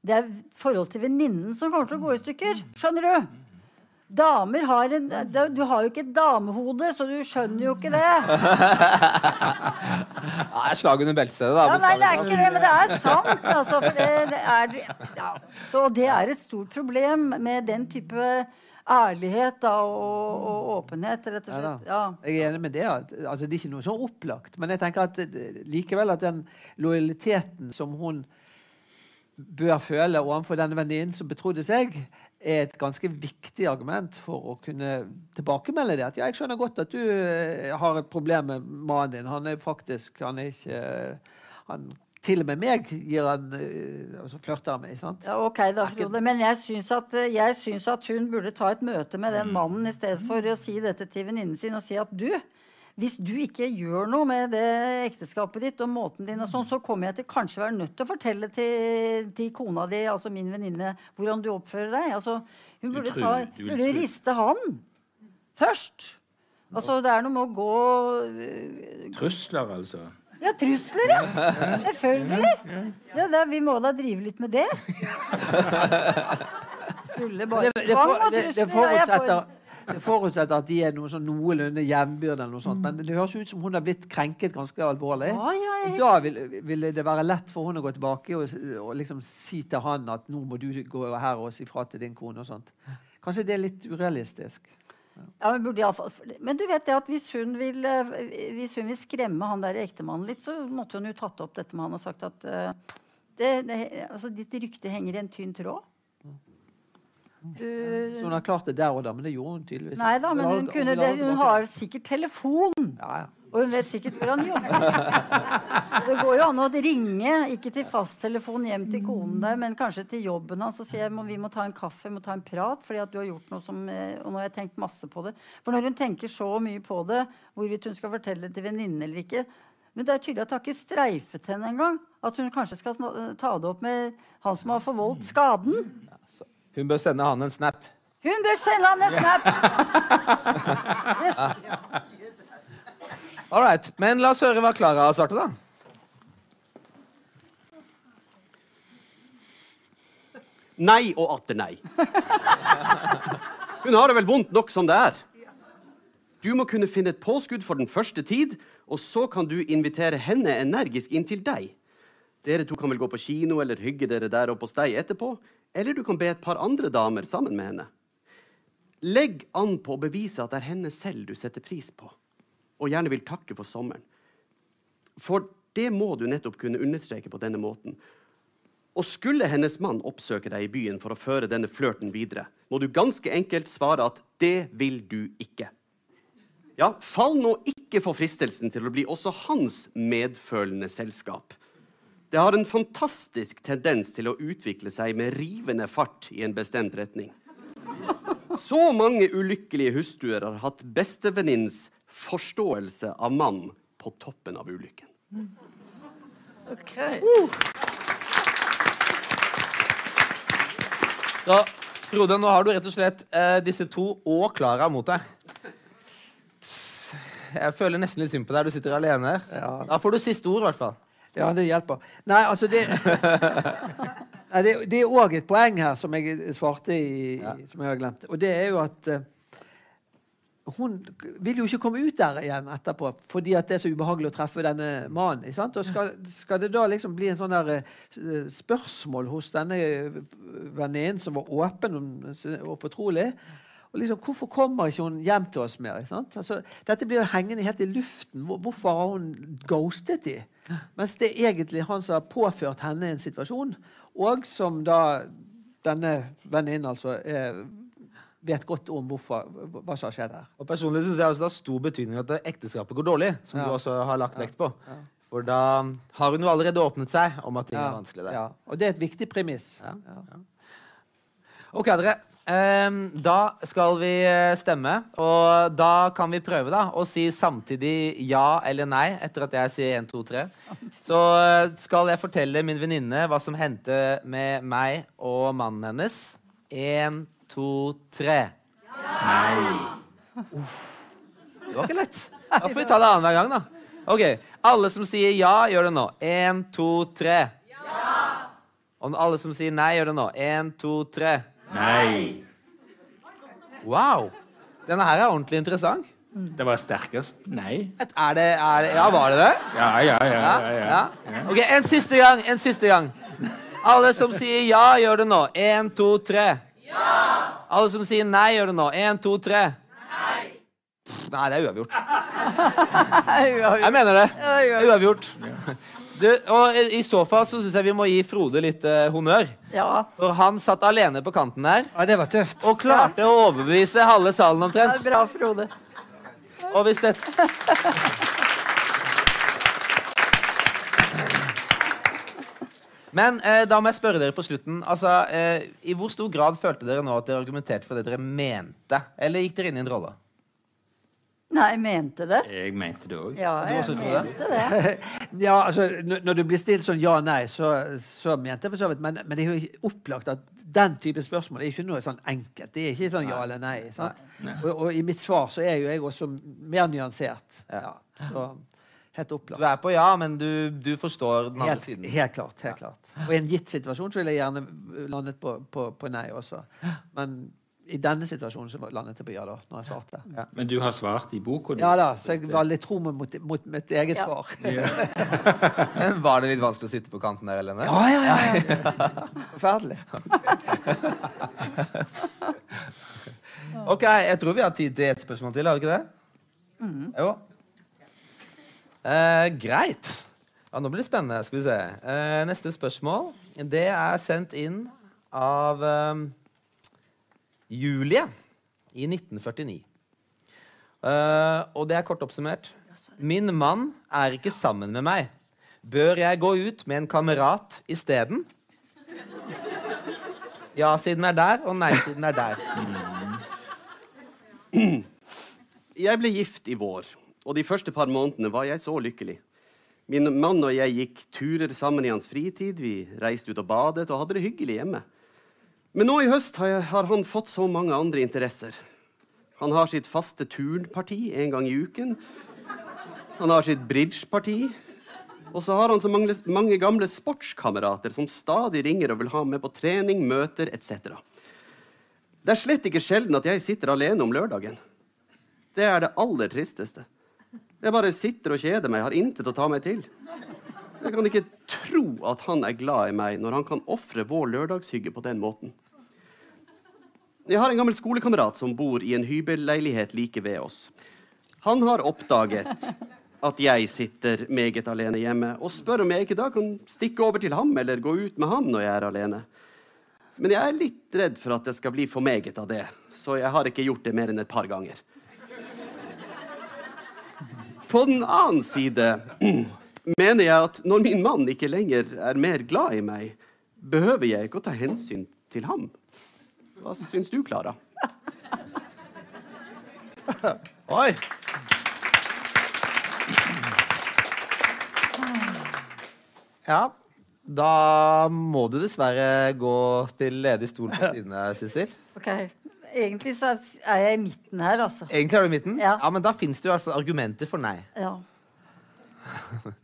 Det er forhold til venninnen som kommer til å gå i stykker. Skjønner du? Damer har en Du har jo ikke et damehode, så du skjønner jo ikke det. Ja, jeg slag under beltestedet, da. Ja, nei, det er ikke det, men det er sant. Altså, for det, det er, ja. Så det er et stort problem med den type ærlighet da, og, og åpenhet, rett og slett. Ja. Jeg er enig med det. Altså, det er ikke noe sånn opplagt. Men jeg tenker at eh, likevel at den lojaliteten som hun bør føle overfor denne venninnen som betrodde seg, er et ganske viktig argument for å kunne tilbakemelde det. At ja, jeg skjønner godt at du eh, har et problem med mannen din. Han er faktisk Han er ikke han, Til og med meg gir han eh, altså flørter han med. sant? Ja, ok da, Frode. Men jeg syns, at, jeg syns at hun burde ta et møte med den mannen i stedet for å si dette til venninnen sin og si at du, hvis du ikke gjør noe med det ekteskapet ditt og måten din, og sånn, så kommer jeg til kanskje være nødt til å fortelle til, til kona di, altså min venninne, hvordan du oppfører deg. Altså, hun burde, ta, burde riste han først. Altså, det er noe med å gå øh, Trusler, altså. Ja, trusler, ja. Selvfølgelig. Ja, da, vi må da drive litt med det. Skulle bare Det, det, Tvang og det, det, trusler er jeg for. forutsetter, at de er noe sånn noenlunde jevnbyrde. eller noe sånt. Men det høres ut som hun har blitt krenket ganske alvorlig. Ja, ja, ja. Da vil, det være lett for hun å gå tilbake og, og liksom si til han at nå må du gå her og si fra til din kone. og sånt. Kanskje det er litt urealistisk. Ja, men, burde fall, men du vet det at hvis hun, vil, eh, hvis hun vil skremme han der ektemannen litt, så måtte hun jo tatt opp dette med han og sagt at uh, det, det, altså, ditt rykte henger i en tynn tråd. Så hun har klart det der og da, men det gjorde hun tydeligvis nei da, men hun, kunne det, hun har sikkert telefon. ja, ja. Og hun vet sikkert hvor han jobber. Det går jo an å ringe, ikke til fasttelefon hjem til konen der, men kanskje til jobben hans og si at vi må ta en kaffe, vi må ta en prat, fordi at du har gjort noe som eh, Og nå har jeg tenkt masse på det. For når hun tenker så mye på det, hvorvidt hun skal fortelle det til venninnen eller ikke Men det er tydelig at det har ikke streifet henne engang. At hun kanskje skal ta det opp med han som har forvoldt skaden. Hun bør sende han en snap. Hun bør sende han en snap! Yes. All right. Men la oss høre hva Klara har svart, da. Nei og atter nei. Hun har det vel vondt nok som det er. Du må kunne finne et påskudd for den første tid, og så kan du invitere henne energisk inn til deg. Dere to kan vel gå på kino eller hygge dere der oppe hos deg etterpå. Eller du kan be et par andre damer sammen med henne. Legg an på å bevise at det er henne selv du setter pris på, og gjerne vil takke for sommeren. For det må du nettopp kunne understreke på denne måten. Og skulle hennes mann oppsøke deg i byen for å føre denne flørten videre, må du ganske enkelt svare at det vil du ikke. Ja, fall nå ikke for fristelsen til å bli også hans medfølende selskap. Det har en fantastisk tendens til å utvikle seg med rivende fart i en bestemt retning. Så mange ulykkelige hustruer har hatt bestevenninnens forståelse av mann på toppen av ulykken. Ok. Så Frode, nå har du rett og slett eh, disse to og Klara mot deg. Jeg føler nesten litt synd på deg. Du sitter alene. Ja. Da får du siste ord, i hvert fall. Ja, det hjelper. Nei, altså det Nei, det, det er òg et poeng her som jeg svarte i, Ja. som jeg har glemt. Og det er jo at uh, hun vil jo ikke komme ut der igjen etterpå fordi at det er så ubehagelig å treffe denne mannen. Og skal, skal det da liksom bli en sånn der uh, spørsmål hos denne venninnen som var åpen og fortrolig? Og liksom, Hvorfor kommer ikke hun hjem til oss mer? Altså, dette blir jo hengende helt i luften. Hvorfor har hun ghostet de? Mens det er egentlig han som har påført henne en situasjon, og som da denne venninnen altså er, vet godt om hvorfor, hva som har skjedd her. Og Personlig syns jeg også det har stor betydning at ekteskapet går dårlig, som Ja. du også har lagt vekt på. For da har hun jo allerede åpnet seg om at ting er vanskelig der. Ja, og det er et viktig premiss. Ja, Ja. Ok, dere. Ehm, da skal vi eh, stemme, og da kan vi prøve da å si samtidig ja eller nei etter at jeg sier 1, 2, 3. Så eh, skal jeg fortelle min venninne hva som hendte med meg og mannen hennes. 1, 2, 3. Nei. Det var ikke lett. Da får vi ta det annenhver gang, da. Ok, Alle som sier ja, gjør det nå. 1, 2, 3. Ja! Og alle som sier nei, gjør det nå. 1, 2, 3. Nei. Wow! Denne her er ordentlig interessant. Det var sterkest nei. Er det, er det Ja, var det det? Ja, ja, ja. Ja, ja, ja. ja. OK, en siste gang. En siste gang. Alle som sier ja, gjør det nå. Én, to, tre. Ja! Alle som sier nei, gjør det nå. Én, to, tre. Nei. Nei, det er uavgjort. Jeg mener det. Det uavgjort. Du, og i, så fall så syns jeg vi må gi Frode litt eh, honnør. Ja. For han satt alene på kanten der ja, det var tøft. og klarte å overbevise halve salen Det omtrent. er bra, Frode. Og hvis det Men eh, da må jeg spørre dere på slutten. Altså, eh, I hvor stor grad følte dere nå at dere argumenterte for det dere mente? Eller gikk dere inn i en rolle? Nei, jeg mente det. Jeg mente det òg. Ja, jeg også, mente det. Ja, altså, Når du blir stilt sånn ja-nei, så, så mente jeg for så vidt Men, men det er jo opplagt at den type spørsmål er ikke noe sånn enkelt. Det er ikke sånn ja eller nei. sant? Og, og i mitt svar så er jo jeg også mer nyansert. Ja, så helt opplagt. Du er på ja, men du, du forstår den andre Helt, siden. helt klart. helt klart. Og i en gitt situasjon så ville jeg gjerne landet på, på, på nei også. Men i denne situasjonen så landet jeg på ja da, når jeg svarte. Ja, Men du har svart i boka di. da, Så jeg var litt tro mot, mot mitt eget Ja. svar. Men Var det litt vanskelig å sitte på kanten der, Helene? Ja, ja, ja. ja. Forferdelig. Ok, jeg tror vi har tid til ett spørsmål til, har vi ikke det? Jo. Eh, greit. Ja, nå blir det spennende. Skal vi se. Eh, neste spørsmål det er sendt inn av eh, Julie i 1949. Uh, og det er kort oppsummert. Min mann er ikke sammen med meg. Bør jeg gå ut med en kamerat isteden? Ja-siden er der, og nei-siden er der. Jeg ble gift i vår, og de første par månedene var jeg så lykkelig. Min mann og jeg gikk turer sammen i hans fritid, vi reiste ut og badet og hadde det hyggelig hjemme. Men nå i høst har, han fått så mange andre interesser. Han har sitt faste turnparti en gang i uken. Han har sitt bridgeparti. Og så har han så mange, mange gamle sportskamerater som stadig ringer og vil ha med på trening, møter etc. Det er slett ikke sjelden at jeg sitter alene om lørdagen. Det er det aller tristeste. Jeg bare sitter og kjeder meg, har intet å ta meg til. Jeg kan ikke tro at han er glad i meg når han kan ofre vår lørdagshygge på den måten? Jeg har en gammel skolekamerat som bor i en hybelleilighet like ved oss. Han har oppdaget at jeg sitter meget alene hjemme, og spør om jeg ikke da kan stikke over til ham eller gå ut med ham når jeg er alene. Men jeg er litt redd for at det skal bli for meget av det, så jeg har ikke gjort det mer enn et par ganger. På den annen side mener jeg at når min mann ikke lenger er mer glad i meg, behøver jeg ikke å ta hensyn til ham. Hva syns du, Klara? Oi! Ja, da må du dessverre gå til ledig stol på siden Sissel. Ok, Egentlig så er jeg i midten her, altså. Egentlig er du i midten? Ja. ja men da fins det i hvert fall argumenter for nei. Ja.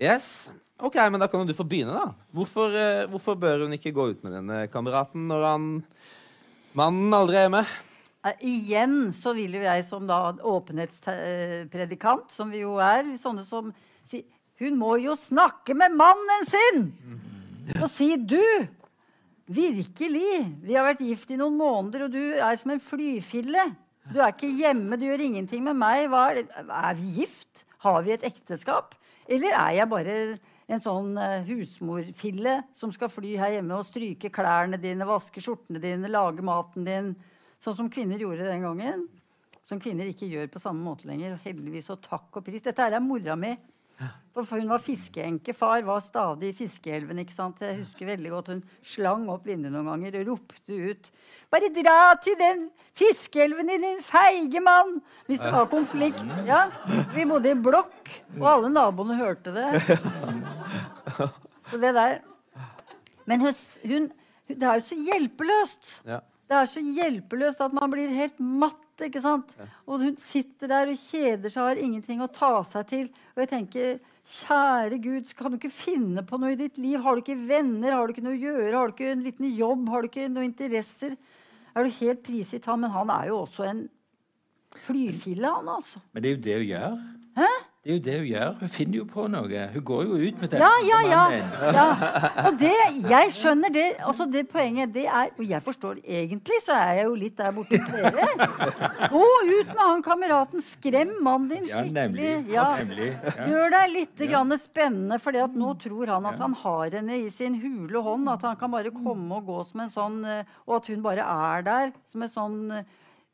Yes. Ok, men da kan jo du få begynne, da. Hvorfor, eh, hvorfor bør hun ikke gå ut med denne kameraten når han mannen aldri er hjemme? Igjen så vil jo jeg som da åpenhetspredikant, som vi jo er, sånne som sier Hun må jo snakke med mannen sin! Og si du! Virkelig! Vi har vært gift i noen måneder, og du er som en flyfille. Du er ikke hjemme, du gjør ingenting med meg. Er, er vi gift? Har vi et ekteskap? Eller er jeg bare en sånn eh, husmorfille som skal fly her hjemme og stryke klærne dine, vaske skjortene dine, lage maten din? Sånn som kvinner gjorde den gangen. Som kvinner ikke gjør på samme måte lenger. Heldigvis og takk og pris. Dette her er mora mi. For for hun var fiskeenke. Far var stadig i fiskeelven. ikke sant? Jeg husker veldig godt Hun slang opp vinduet noen ganger og ropte ut Bare dra til den fiskeelven din, din feige mann! Hvis det var konflikt. Ja, Vi bodde i blokk, og alle naboene hørte det. Så det der Men hun, hun, det er jo så hjelpeløst. Ja. Det er så hjelpeløst at man blir helt matt. ikke sant? Og hun sitter der og kjeder seg, har ingenting å ta seg til. Og jeg tenker, kjære Gud, kan du ikke finne på noe i ditt liv? Har du ikke venner? Har du ikke noe å gjøre? Har du ikke en liten jobb? Har du ikke noen interesser? Er du helt prisgitt han? Men han er jo også en flyfille, han altså. Men det er jo det hun gjør. Hæ? Det er jo det hun gjør. Hun finner jo på noe. Hun går jo ut med det. Ja, ja, ja. ja. Og det, jeg skjønner det. Altså det poenget det er Og jeg forstår egentlig, så er jeg jo litt der borte hos dere. Gå ut med han kameraten. Skrem mannen din skikkelig. Ja. nemlig. Ja. Gjør deg litt spennende, for nå tror han at han har henne i sin hule hånd. At han kan bare komme og gå som en sånn eh, Og at hun bare er der som en sånn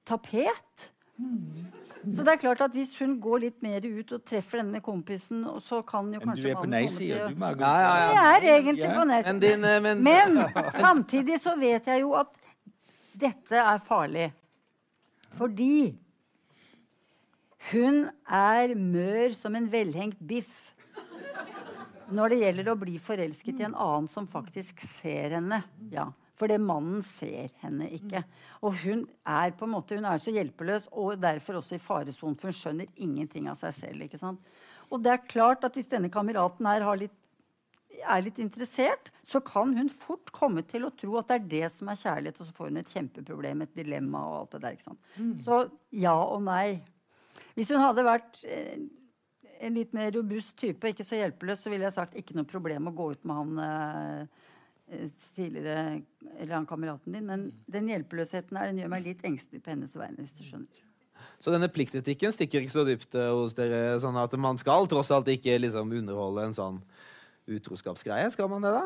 tapet. tapet. Så det er klart at hvis hun går litt mer ut og treffer denne kompisen, så kan jo kanskje Men du er på nei-sida, du, Margot. Ja, ja, ja. Jeg er egentlig på nei-sida. eh, men, Men samtidig så vet jeg jo at dette er farlig. Fordi hun er mør som en velhengt biff når det gjelder å bli forelsket i en annen som faktisk ser henne. Ja, Fordi mannen ser henne ikke. Og hun er på en måte, hun er så hjelpeløs og derfor også i faresonen, for hun skjønner ingenting av seg selv. ikke sant? Og det er klart at hvis denne kameraten her har litt er litt interessert, så kan hun fort komme til å tro at det er det som er kjærlighet, og så får hun et kjempeproblem, et dilemma og alt det der. ikke sant? Så ja og nei. Hvis hun hadde vært eh, en litt mer robust type, ikke så hjelpeløs, så ville jeg sagt ikke noe problem å gå ut med han eh, tidligere, eller han kameraten din. Men den hjelpeløsheten her, den gjør meg litt engstelig på hennes vegne, hvis du skjønner. Så denne pliktetikken stikker ikke så dypt eh, hos dere? Sånn at man skal tross alt ikke liksom underholde en sånn utroskapsgreie? Skal man det, da?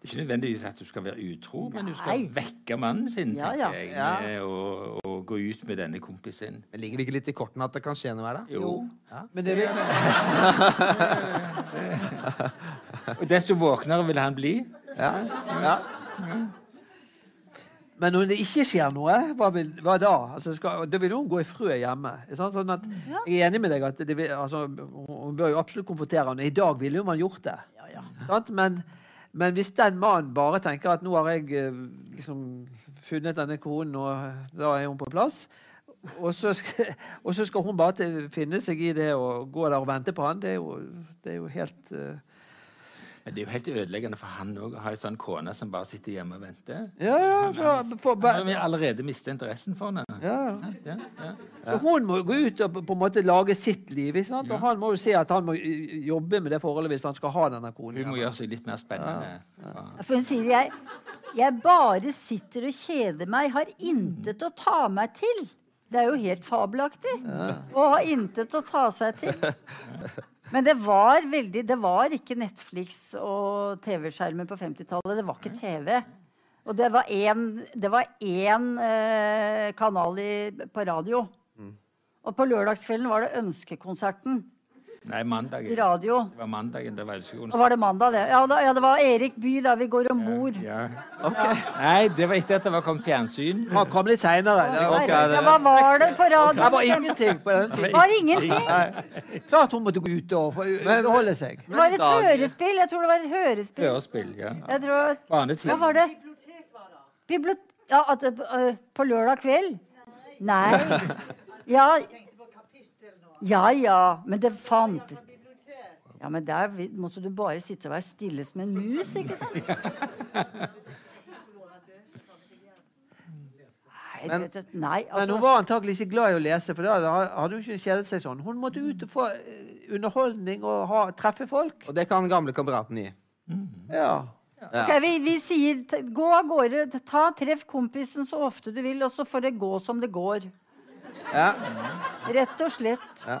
Det er ikke nødvendigvis at du skal være utro, men du skal vekke mannen sin, Ja, tenker ja. jeg, Ja. og, å, å gå ut med denne kompisen. Men Ligger det ikke litt i kortene at det kan skje noe her, da? Jo. Men det vil, Og desto våknere vil han bli. Ja. ja. men når det ikke skjer noe, hva, vil, hva da? Altså, skal, da vil hun gå i frø hjemme. Sånn at, Jeg er enig med deg at det altså, hun bør jo absolutt konfrontere henne I dag ville jo man gjort det. Sant? Men, men hvis den mannen bare tenker at nå har jeg eh, liksom funnet denne konen, og da er hun på plass, og så skal, og så skal hun bare til, finne seg i det og gå der og vente på han, det er jo, det er jo helt eh, Men det er jo helt ødeleggende for han òg å ha en sånn kone som bare sitter hjemme og venter. Ja, ja, for, for, Han har allerede mistet interessen for henne. ja. Ja, ja. Hun må gå ut og på en måte lage sitt liv. Ikke sant? Og han må jo se at han må jobbe med det forholdet hvis han skal ha denne konen. Hun må gjøre seg litt mer spennende. Ja. For hun sier jeg, jeg bare sitter og kjeder meg, har intet å ta meg til. Det er jo helt fabelaktig å ha intet å ta seg til. Men det var veldig Det var ikke Netflix og TV-skjermer på 50-tallet. Det var ikke TV. Og det var én, det var én eh, kanal i, på radio. Og på lørdagskvelden var det Ønskekonserten Nei, mandagen. radio. Det var mandagen. Det var ønskekonserten. var det mandag, det? Ja, da, ja det var Erik By, da vi går om bord. Ja. Nei, det var etter at det var kommet fjernsyn. Han kom litt seinere. Det, ja, hva var det på radio? det var ingenting på den tiden. Var det ingenting? Nei. Klart hun måtte gå ut og holde seg. Det var et hørespill. Jeg tror det var et hørespill. Hørespill, ja. Jeg tror, hva var det? Bibliot... Ja, at, det- øh, på lørdag kveld? Nei. Ja. Ja ja, men det fantes Ja, men der måtte du bare sitte og være stille som en mus, ikke sant? Men- Nei, altså. Men hun altså var antakelig ikke glad i å lese, for da hadde hun ikke kjedet seg sånn. Hun måtte ut og få eh, underholdning og ha, treffe folk. Og det kan gamle kameraten gi. Ja. Ok, vi, vi sier gå av gårde, ta, treff kompisen så ofte du vil, og så får det gå som det går. Ja. Rett og slett. ja.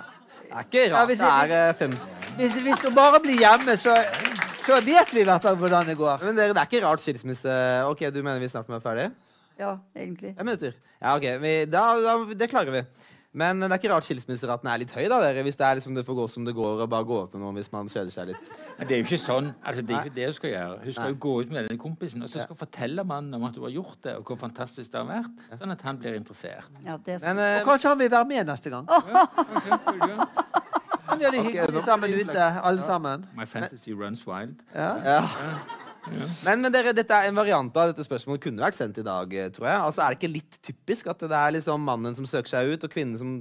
Det er ikke Ja, rart hvis det er eh, fem... Hvis, hvis du bare blir hjemme, så, så vet vi i hvert fall hvordan det går. Men dere, det er ikke rart skilsmisse Ok, du mener vi snart må være ferdig? Ja, egentlig. Fem minutter. Ja, ok. Vi, da, da, det klarer vi. Men det er ikke rart skilsmisseraten er litt høy, da, dere. Hvis det er liksom det får gå som det går, og bare gå ut med noen hvis man kjeder seg litt. Men det er jo ikke sånn. Altså, det er ikke det hun skal gjøre. Hun skal jo gå ut med denne kompisen, og så skal hun fortelle mannen om at hun har gjort det, og hvor fantastisk det har vært, sånn at han blir interessert. Ja, det er Men sant. eh, Og kanskje han vil være med neste gang. Han gjør det hyggelig okay, sammen ute, alle sammen. My fantasy runs wild. Ja. ja. Men, men dere, dette er en variant av dette spørsmålet kunne vært sendt i dag, eh, tror jeg. Altså, Er det ikke litt typisk at det er liksom mannen som søker seg ut, og kvinnen som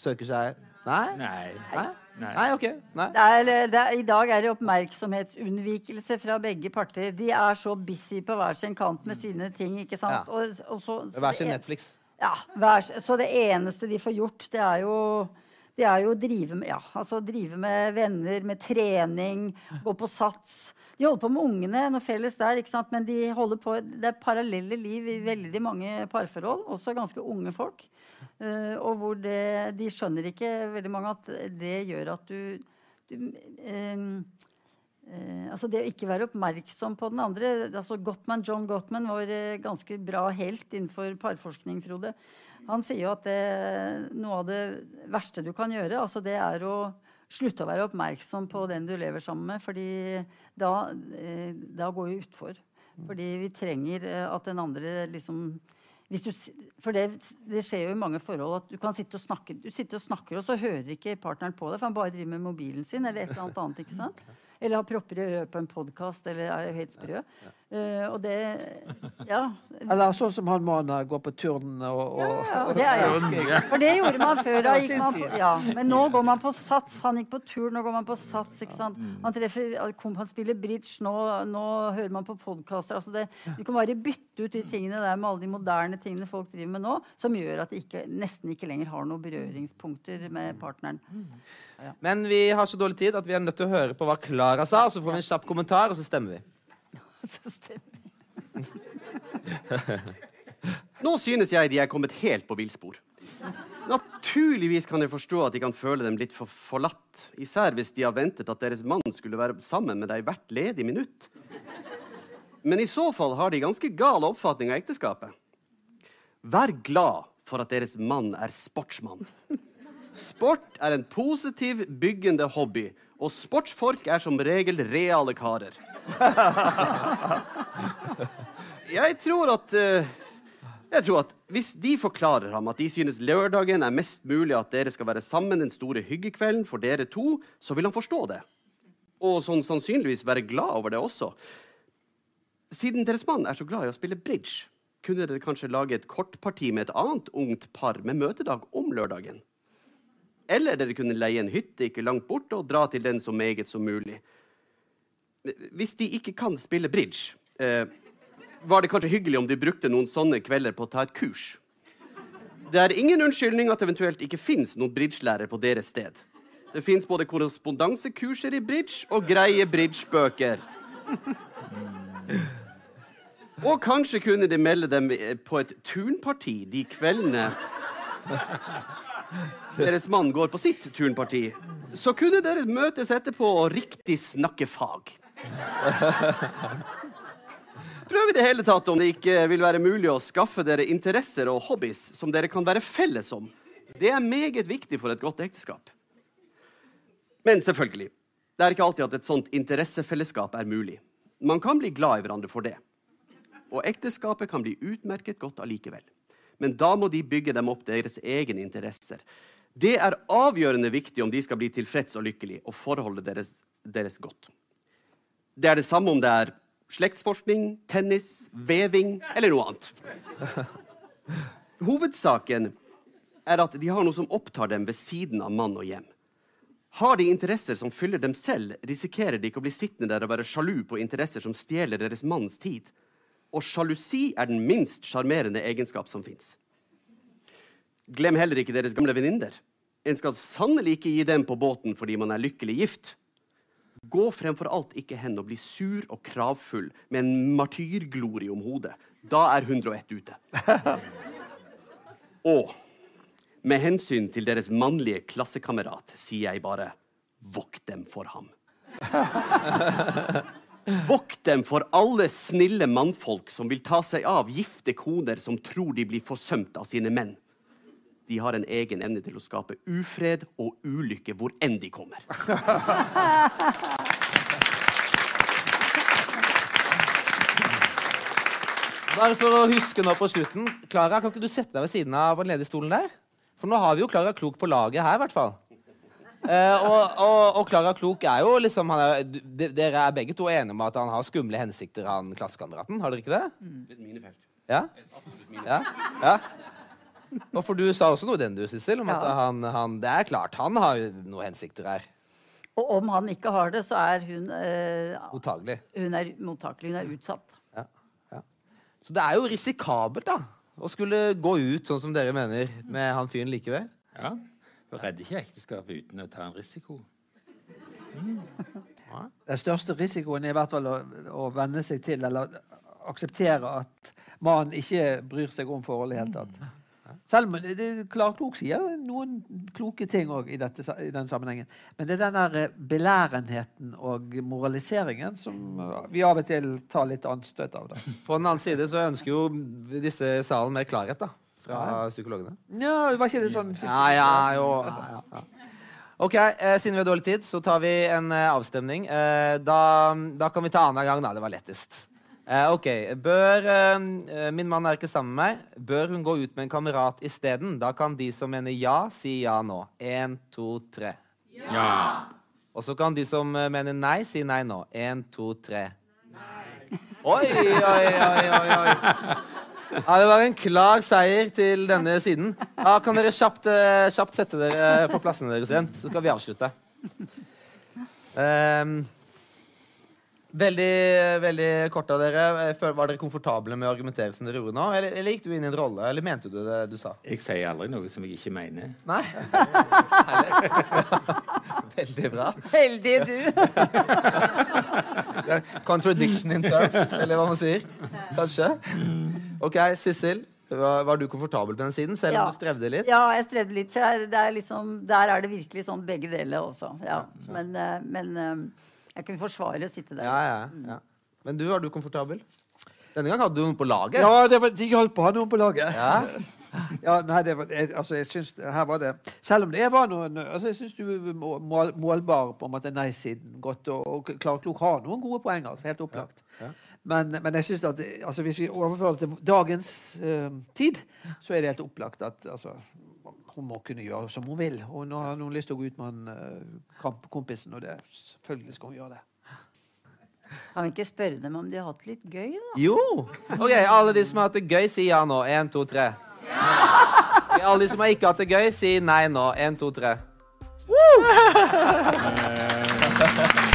søker seg Nei? Nei. Nei? Nei. Nei, ok. Nei. Det er, det er, I dag er det oppmerksomhetsunnvikelse fra begge parter. De er så busy på hver sin kant med sine ting. ikke sant? Ja. Og, og så, så Hver sin det- Netflix. Ja, hver, så det eneste de får gjort, det er jo det er jo å drive med, ja, altså drive med venner, med trening, gå på sats. De holder på med ungene, noe felles der, ikke sant? men de holder på, det er parallelle liv i veldig mange parforhold, også ganske unge folk. Uh, og hvor det, de skjønner ikke veldig mange at det gjør at du, du eh, Eh, altså det å ikke være oppmerksom på den andre altså Gottman, John Gottman var eh, ganske bra helt innenfor parforskning, Frode. Han sier jo at det, noe av det verste du kan gjøre, altså det er å slutte å være oppmerksom på den du lever sammen med. fordi da, eh, da går vi utfor. Fordi vi trenger eh, at den andre liksom hvis du, for det, det skjer jo i mange forhold at du kan sitte og snakke du sitter og snakker, og så hører ikke partneren på deg, for han bare driver med mobilen sin eller et eller annet annet. ikke sant? Eller har propper i øret på en podkast, eller er helt sprø. Eh, og det Ja. Eller sånn som han mannen går på turn og, og ja det er jo. For det gjorde man før. Da gikk man på, ja. Men nå går man på sats. Han gikk på turn, nå går man på sats. ikke sant? Han treffer, han spiller bridge, nå, nå hører man på podkaster. Altså det, du kan bare bytte ut de tingene der med alle de moderne tingene folk driver med nå, som gjør at de ikke, nesten ikke lenger har noen berøringspunkter med partneren. Men vi har så dårlig tid at vi er nødt til å høre på hva Klara sa, og så får vi en kjapp kommentar, og så stemmer vi. Nå synes jeg de er kommet helt på villspor. Naturligvis kan jeg forstå at de kan føle dem litt for forlatt, især hvis de har ventet at deres mann skulle være sammen med deg hvert ledig minutt. Men i så fall har de ganske gal oppfatning av ekteskapet. Vær glad for at deres mann er sportsmann. Sport er en positiv, byggende hobby, og sportsfolk er som regel reale karer. Jeg tror at eh, jeg tror at Hvis de forklarer ham at de synes lørdagen er mest mulig at dere skal være sammen den store hyggekvelden for dere to, så vil han forstå det. Og sånn sannsynligvis være glad over det også. Siden deres mann er så glad i å spille bridge, kunne dere kanskje lage et kortparti med et annet ungt par med møtedag om lørdagen? Eller dere kunne leie en hytte ikke langt borte og dra til den så meget som mulig. Hvis de ikke kan spille bridge, eh, var det kanskje hyggelig om de brukte noen sånne kvelder på å ta et kurs. Det er ingen unnskyldning at eventuelt ikke fins noen bridgelærer på deres sted. Det fins både korrespondansekurser i bridge og greie bridgebøker. Og kanskje kunne de melde dem eh, på et turnparti de kveldene deres mann går på sitt turnparti. Så kunne dere møtes etterpå og riktig snakke fag. Prøv i det hele tatt om det ikke vil være mulig å skaffe dere interesser og hobbies som dere kan være felles om. Det er meget viktig for et godt ekteskap. Men selvfølgelig, det er ikke alltid at et sånt interessefellesskap er mulig. Man kan bli glad i hverandre for det. Og ekteskapet kan bli utmerket godt allikevel. Men da må de bygge dem opp deres egne interesser. Det er avgjørende viktig om de skal bli tilfreds og lykkelige og forholdet deres, deres godt. Det er det samme om det er slektsforskning, tennis, veving eller noe annet. Hovedsaken er at de har noe som opptar dem ved siden av mann og hjem. Har de interesser som fyller dem selv, risikerer de ikke å bli sittende der og være sjalu på interesser som stjeler deres manns tid. Og sjalusi er den minst sjarmerende egenskap som fins. Glem heller ikke deres gamle venninner. En skal sannelig ikke gi dem på båten fordi man er lykkelig gift. Gå fremfor alt ikke hen og bli sur og kravfull med en martyrglorie om hodet. Da er 101 ute. Og med hensyn til deres mannlige klassekamerat sier jeg bare vokt dem for ham. Vokt dem for alle snille mannfolk som vil ta seg av gifte koner som tror de blir forsømt av sine menn. De har en egen evne til å skape ufred og ulykke hvor enn de kommer. Bare for å huske nå på slutten. Klara, kan ikke du sette deg ved siden av den ledige stolen der? For nå har vi jo Klara Klok på laget her, i hvert fall. Eh, og, Klara Klok er jo liksom er, de, Dere er begge to enige om at han har skumle hensikter, han klassekameraten? Har dere ikke det? Mm. felt. Ja? ja? ja? Og for du sa også noe i den, du, Sissel, om at han, han Det er klart, han har jo noen hensikter her. Og om han ikke har det, så er hun, eh, Mottakelig. hun er mottakelig. Hun er utsatt. Ja, ja. Så det er jo risikabelt, da. Å skulle gå ut sånn som dere mener, med han fyren likevel. Ja. Du redder ikke ekteskapet uten å ta en risiko. Den største risikoen er i hvert fall å, å venne seg til, eller akseptere at mannen ikke bryr seg om forholdet i det hele tatt. Selv om det, det, Klar Klok sier noen kloke ting òg i, i den sammenhengen. Men det er den der eh, belærenheten og moraliseringen som eh, vi av og til tar litt anstøt av. Da. På den annen side så ønsker jo disse i salen mer klarhet, da. Fra psykologene. Ja, var ikke det sånn Ja, ja, jo. Ja, ja. OK, eh, siden vi har dårlig tid, så tar vi en eh, avstemning. Eh, da, da kan vi ta annenhver gang. da, Det var lettest. Eh, OK. Bør eh, Min mann er ikke sammen med meg. Bør hun gå ut med en kamerat isteden? Da kan de som mener ja, si ja nå. Én, to, tre. Ja. Og så kan de som mener nei, si nei nå. Én, to, tre. Nei. Oi, oi, oi, oi, oi. Ja, det var en klar seier til denne siden. Ja, kan dere kjapt, kjapt sette dere på plassene deres igjen, så skal vi avslutte. Ehm, veldig, veldig kort av dere. Var dere komfortable med å argumentere som dere gjorde nå? Eller, eller gikk du inn i en rolle, eller mente du det du sa? Jeg sier aldri noe som jeg ikke mener. Nei? Veldig bra. Heldig du! Contradiction in terms, eller hva man sier. Kanskje. OK, Sissel. Var, var du komfortabel på den siden, selv om Ja. du strevde litt? Ja, jeg strevde litt. For det er liksom, der er det virkelig sånn begge deler også. Ja. Men, eh, men eh, jeg kunne forsvare å sitte der. Ja, ja, ja. Men du, var du komfortabel? Denne gang hadde du noen på laget. Ja, det var, de holdt på å ha noen på laget. Ja. Ja, nei, det var, jeg, altså, jeg syns her var det Selv om det var noen altså, Jeg syns du mål, målbar på en måte nei-siden godt. Og, og Klok har noen gode poeng, altså, helt opplagt. Men, men jeg synes at altså, hvis vi overfører det til dagens uh, tid, så er det helt opplagt at altså, hun må kunne gjøre som hun vil. Og nå har hun lyst til å gå ut med han kampkompisen, kompisen, og det, selvfølgelig skal hun gjøre det. Kan vi ikke spørre dem om de har hatt litt gøy, da? Jo! OK, alle de som har hatt det gøy, si ja nå. Én, to, tre. Alle de som har ikke hatt det gøy, si nei nå. Én, to, tre. Woo!